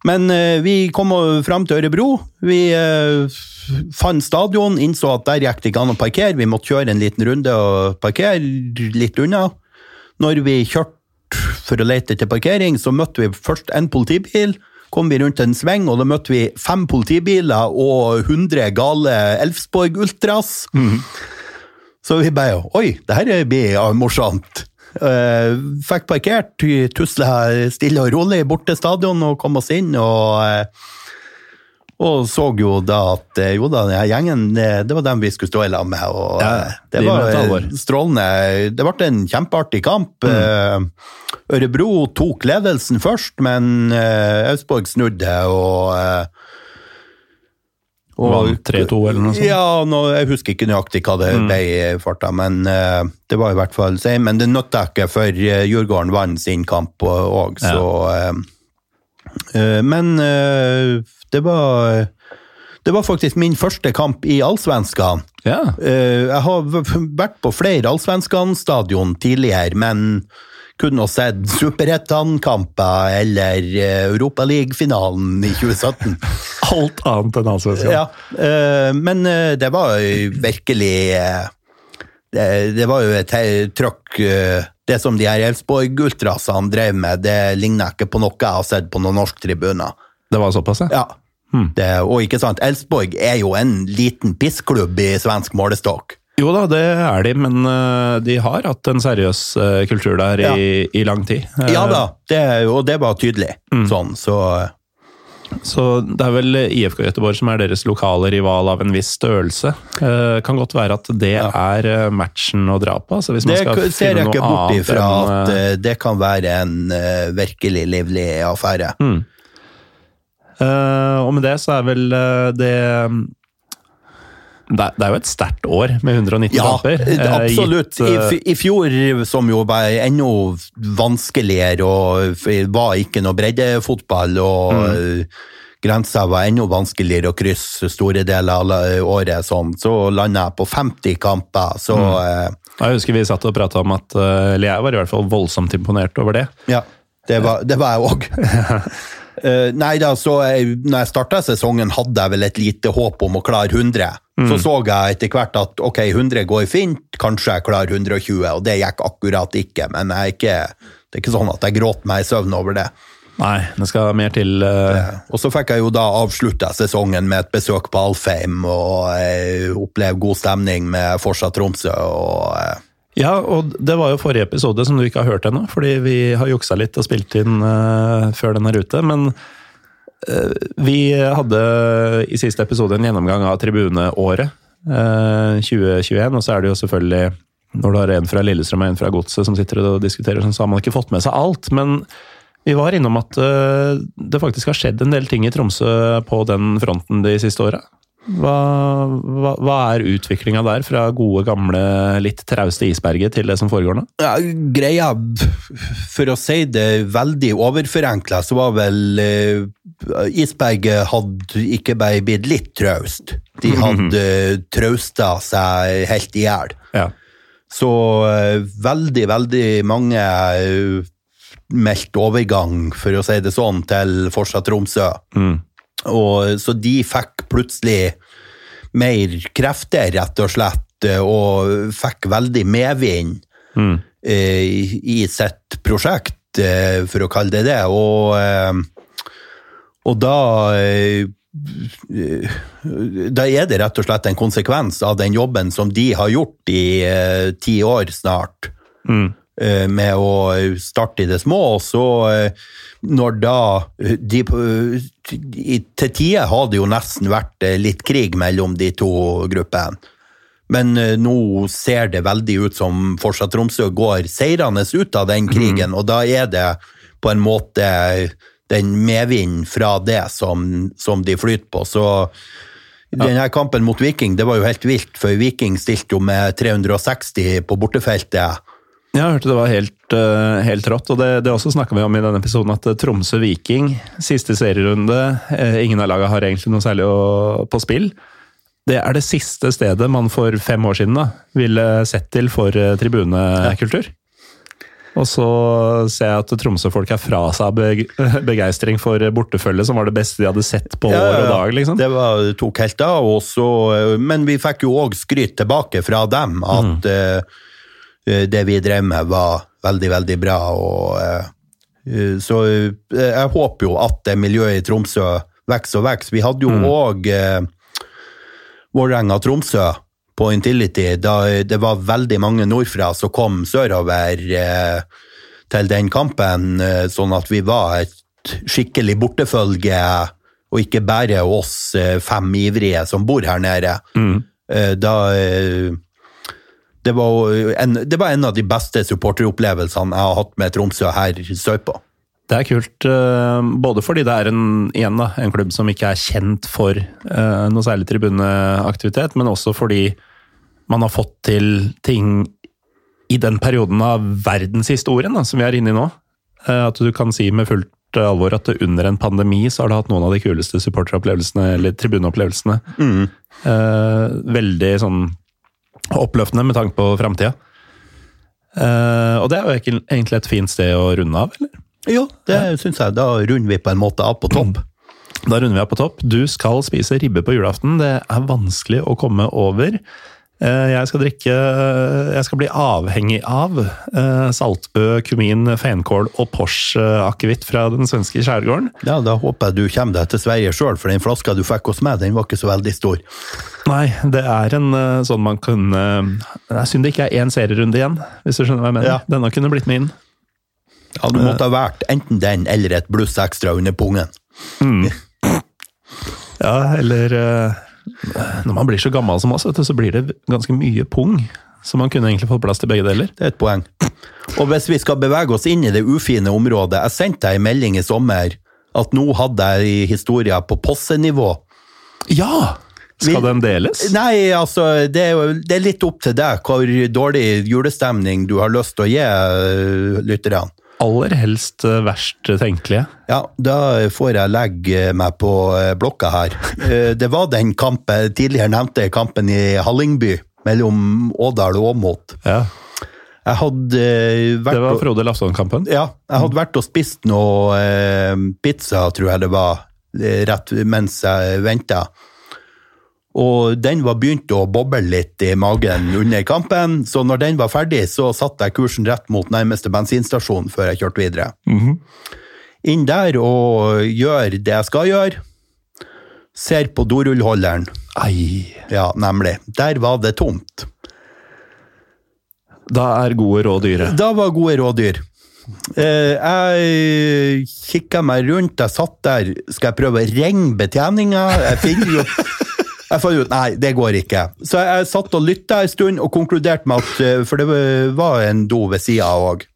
Men eh, vi kom fram til Ørebro. Vi eh, fant stadion, innså at der gikk det ikke an å parkere. Vi måtte kjøre en liten runde og parkere litt unna. Når vi kjørte for å lete etter parkering, så møtte vi først en politibil. Kom vi rundt en sving, og da møtte vi fem politibiler og 100 gale Elfsborg-ultras. Så vi bare Oi, det her blir morsomt. Uh, fikk parkert, tusla stille og rolig bort til stadion og kom oss inn. Og, eh, Og så jo da at eh, jo da, denne gjengen, det, det var dem vi skulle stå i lag med. Og Ja, eh, det de var eh, strålende. Det ble en kjempeartig kamp. Mm. Ørebro tok ledelsen først, men eh, snudde og og 3-2 eller noe sånt. Ja, nå, jeg husker ikke nøyaktig hva det ble i farta, men uh, det var i hvert fall seg. Men det nytta ikke, for uh, Djurgården vant sin kamp òg, så uh, eh, Men eh, det var det var faktisk min første kamp i Allsvenskan. Ja. Eh, jeg har vært på flere Allsvenskan-stadion tidligere, men kun å sett Superettan-kamper eller uh, Europaliga-finalen i 2017. Alt annet enn allsvenskan. Ja, eh, men eh, det var virkelig eh, det, var jo et trøkk eh, Det som de her Elfsborg-ultrasene drev med, det ligner ikke på noe jeg har sett på noen norsk tribuner. Det var såpass, ja? Ja. Det, og ikke sant, Elfsborg er jo en liten pissklubb i svensk målestokk. Jo da, det er de, men eh, de har hatt en seriøs eh, kultur der Ja. i, i lang tid. Eh, Ja da, det, og det var tydelig. Sånn, så Så det er vel IFK Göteborg som er deres lokale rival av en viss størrelse. Eh, kan godt være at det er eh, matchen å dra på. Altså hvis man det skal ser jeg ikke bort ifra at eh, eh, det kan være en eh, virkelig livlig affære. eh, Og med det så er vel eh, det det er, jo et sterkt år med 190 Ja, kamper. Ja, absolutt. I, eh, I fjor, som jo var enda vanskeligere, og var ikke noe breddefotball, og Mm. eh, grensa var enda vanskeligere å krysse store deler av året, sånn, så landa jeg på 50 kamper. Så Mm. eh, Jeg husker vi satt og prata om at eh, Eller jeg var i hvert fall voldsomt imponert over det. ja, det var, det var jeg òg. Eh, nei da, så jeg, når jeg starta sesongen, hadde jeg vel et lite håp om å klare 100. Så så jeg etter hvert at ok, 100 går fint, kanskje jeg klarer 120, og det gikk akkurat ikke. Men jeg er ikke, det er ikke sånn at jeg gråter meg i søvn over det. Nei, det skal mer til. eh, Og så fikk jeg jo da avslutta sesongen med et besøk på Alfheim og jeg oppleve god stemning med Forsa Tromsø. og... Eh, Ja, og det var jo forrige episode som du ikke har hørt ennå, fordi vi har juksa litt og spilt inn uh, før den er ute. Men uh, vi hadde i siste episode en gjennomgang av tribuneåret uh, 2021. Og så er det jo selvfølgelig, når du har en fra Lillestrøm og en fra Godset som sitter og diskuterer, sånn, så har man ikke fått med seg alt. Men vi var innom at eh, det faktisk har skjedd en del ting i Tromsø på den fronten de siste åra. Hva, hva, hva er utviklinga der, fra gode, gamle, litt trauste isberget til det som foregår nå? Ja, greia, for å si det veldig overforenkla, så var vel eh, Isberget hadde ikke bare blitt litt traust, de hadde trausta seg helt i hjel. Ja. Så eh, veldig, veldig mange uh, meldt overgang, for å si det sånn, til Forsa Tromsø. Og, så de fikk plutselig mer krefter, rett og slett, eh, og fikk veldig medvind eh, i, sitt prosjekt, eh, for å kalle det det. Og, eh, og da eh, da er det rett og slett en konsekvens av den jobben som de har gjort i eh, ti år snart, eh, med å starte i det små. Og så når da de, i, Til tider har det jo nesten vært eh, litt krig mellom de to gruppene. Men eh, nå ser det veldig ut som fortsatt Tromsø går seirende ut av den krigen, og da er det på en måte den medvinden fra det som, som de flyter på. Så denne kampen mot Viking, det var jo helt vilt, for Viking stilte jo med 360 på bortefeltet. Jeg hørte det var helt, eh, helt rått, og det, det også snakka vi om i denne episoden, at eh, Tromsø-Viking, siste serierunde, eh, ingen av lagene har egentlig noe særlig å, på spill. Det er det siste stedet man for fem år siden da, ville sett til for tribunekultur. Og så ser jeg at Tromsø-folk er fra seg av begeistring for bortefølge, som var det beste de hadde sett på år og dag. liksom. Det var, tok helt av, Også, men vi fikk jo òg skryt tilbake fra dem at eh, det vi drev med, var veldig, veldig bra. Og, eh, så eh, jeg håper jo at det miljøet i Tromsø vokser og vokser. Vi hadde jo òg mm. Vålerenga-Tromsø på Intility, da det var veldig mange nordfra som kom sørover eh, til den kampen, eh, sånn at vi var et skikkelig bortefølge og ikke bare oss eh, fem ivrige som bor her nede. Mm. Da eh, det var, en, det var en av de beste supporteropplevelsene jeg har hatt med Tromsø her sørpå. Det er kult, eh, både fordi det er en, da, en klubb som ikke er kjent for uh, noe særlig tribuneaktivitet, men også fordi man har fått til ting i den perioden av verdenshistorien da, som vi er inne i nå. Uh, At du kan si med fullt alvor at under en pandemi så har du hatt noen av de kuleste supporteropplevelsene, eller tribuneopplevelsene. Eh, veldig sånn oppløftende med tanke på framtida. Uh, og det er jo ikke- egentlig et fint sted å runde av, eller? Jo, det syns jeg. Da runder vi på en måte av på topp. Da runder vi av på topp. Du skal spise ribbe på julaften. Det er vanskelig å komme over. Eh, Jeg skal drikke Jeg skal bli avhengig av eh, saltbø, kumin, feinkål og Porsche-akevitt fra den svenske skjærgården. Ja, Da håper jeg du kommer deg til Sverige sjøl, for den flaska du fikk hos meg, den var ikke så veldig stor. Nei, det er en eh, sånn man kunne Det er synd det ikke er én serierunde igjen, hvis du skjønner hva jeg mener. Ja. Denne kunne blitt min. Ja, Du måtte ha valgt enten den eller et bluss ekstra under pungen. Ja, eller eh, Når man blir så gammel som oss, du, så blir det ganske mye pung. Så man kunne egentlig fått plass til begge deler. Det er et poeng. Og hvis vi skal bevege oss inn i det ufine området Jeg sendte deg en melding i sommer at nå hadde jeg historier på possenivå. Ja! Skal Vi- den deles? Nei, altså, det er, jo, det er litt opp til deg hvor dårlig julestemning du har lyst til å gi øh, lytterne. Aller helst eh, verst tenkelige. Ja, da får jeg legge meg på eh, blokka her. Eh, Det var den kampen, tidligere nevnte kampen i Hallingby, mellom Ådal og Åmot. Ja. Jeg hadde vært Det var Frode Lafton-kampen. Ja, jeg hadde vært og spist noe pizza, tror jeg det var, rett mens jeg venta. Og den var begynt å boble litt i magen under kampen, så når den var ferdig, så satte jeg kursen rett mot nærmeste bensinstasjon før jeg kjørte videre. Inn der og gjør det jeg skal gjøre. Ser på dorullholderen. Ei. Ja, nemlig. Der var det tomt. Da er gode råd dyre. Da var gode rådyr. Eh, jeg kikka meg rundt, jeg satt der. Skal jeg prøve å ringe betjeninga? Jeg finner jo Jeg fant ut nei, det går ikke. Så jeg satt og lytta en stund og konkluderte med at eh, For det var en do ved sida òg.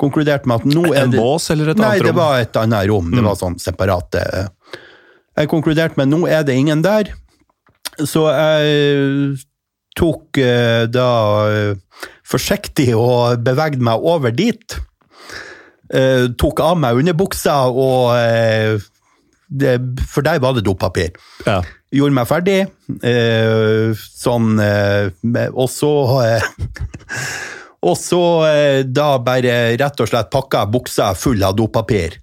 Konkluderte med at nå er det En bås eller et Nei, annet det var et annet rom. Det var sånn separate Jeg konkluderte med at nå er det ingen der. Så jeg tok eh, da eh, forsiktig og bevegde meg over dit. Uh, tok av meg underbuksa, og uh, det, For der var det dopapir. Ja. Gjorde meg ferdig, eh, sånn eh, Og så eh, Og så da bare rett og slett pakka jeg buksa full av dopapir.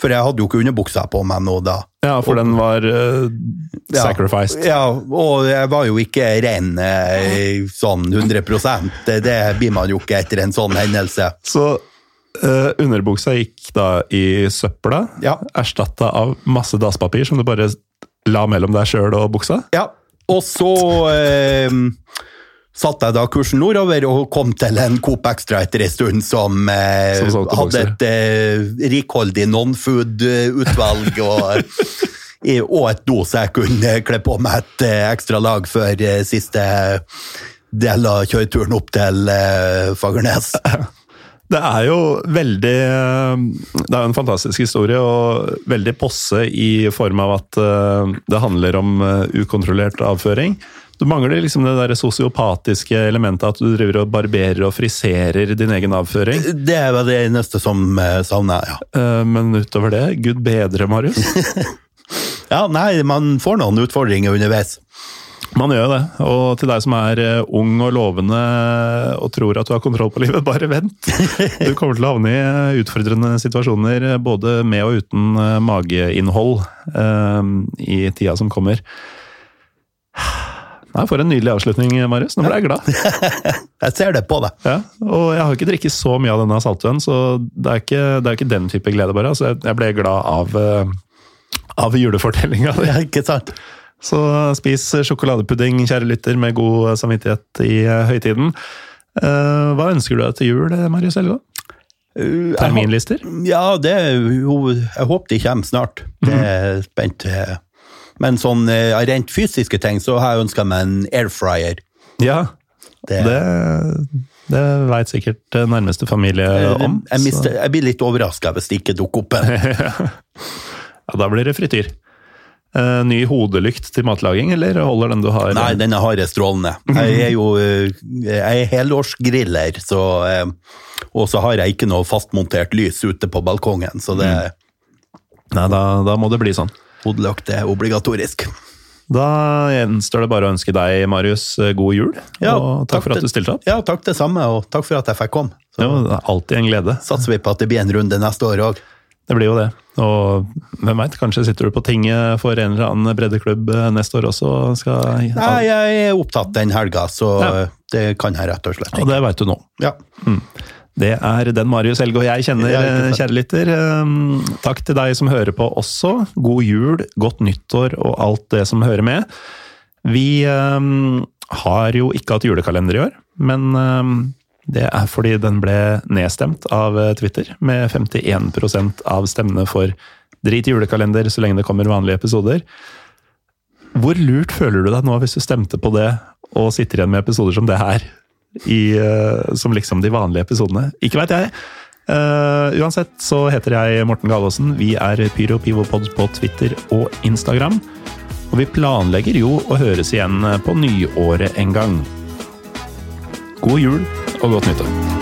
For jeg hadde jo ikke underbuksa på meg nå da. ja, for den var Ja. sacrificed. Ja, og jeg var jo ikke ren sånn 100 det, det blir man jo ikke etter en sånn hendelse. Så eh, underbuksa gikk da i søpla, Ja. erstatta av masse dasspapir som du bare la mellom deg sjøl og buksa. Ja, og så eh, satte jeg da kursen nordover og kom til en Coop Extra etter en stund som, eh, Som hadde et eh, rikholdig non-food-utvalg og, og et do, så jeg kunne kle på meg et eh, ekstra lag før eh, siste del av kjøreturen opp til eh, Fagernes. Det er jo veldig eh, Det er jo en fantastisk historie, og veldig posse i form av at eh, det handler om eh, ukontrollert avføring. Du mangler liksom det der sosiopatiske elementet at du driver og barberer og friserer din egen avføring. Det er vel det eneste som savner, ja. Men utover det, gud bedre, Marius. Ja, nei, man får noen utfordringer underveis. Man gjør det. Og til deg som er eh, ung og lovende og tror at du har kontroll på livet, bare vent. Du kommer til å havne i eh, utfordrende situasjoner eh, både med og uten mageinnhold i tida som kommer. Nei, For en nydelig avslutning, Marius. Nå ble jeg glad. Jeg ser det på deg. Ja, og jeg har ikke drikket så mye av denne saltvann, så det er ikke, det er ikke den type glede, bare. Altså, jeg- ble glad av, av julefortellinga di. Ja, ikke sant? Så spis sjokoladepudding, kjære lytter, med god samvittighet i eh, høytiden. Eh, Hva ønsker du deg til jul, Marius Elgå? Uh, Terminlister? Ja, det Jeg håper de kommer snart. Det er spent. eh. Men sånn eh, rent fysiske ting, så har jeg ønska meg en air fryer. Ja, Det, det, det veit sikkert eh, nærmeste familie om. jeg, mister, jeg blir litt overraska hvis det ikke dukker opp en. Ja, da blir det frityr. Eh, ny hodelykt til matlaging, eller holder den du har? Nei, den har jeg strålende. Jeg er jo eh, jeg er helårsgriller, så eh, Og så har jeg ikke noe fastmontert lys ute på balkongen, så det Nei, da, da må det bli sånn. hodelykt er obligatorisk. Da gjenstår det bare å ønske deg, Marius, eh, god jul. Ja, og takk, for at du stilte opp. Ja, takk det samme, og takk for at jeg fikk komme. Så Det var alltid en glede. satser vi på at det blir en runde neste år òg. Det blir jo det. Og hvem veit, kanskje sitter du på tinget for en eller annen breddeklubb eh, neste år også? Skal, Nei, jeg er opptatt den helga, så Ja. det kan jeg rett og slett ikke. Og det veit du nå. Ja. Det er den Marius Helge og jeg kjenner, eh, kjære lytter. Um, Takk til deg som hører på også. God jul, godt nyttår og alt det som hører med. Vi um, har jo ikke hatt julekalender i år, men um, det er fordi den ble nedstemt av eh, Twitter, med 51% av stemmene for drit julekalender så lenge det kommer vanlige episoder. Hvor lurt føler du deg nå hvis du stemte på det og sitter igjen med episoder som det her? I, uh, som liksom de vanlige episodene. Ikke veit jeg. Uh, uansett så heter jeg Morten Galaasen. Vi er Pyro Pivopod på Twitter og Instagram. Og vi planlegger jo å høres igjen på nyåret en gang. God jul og godt nyttår.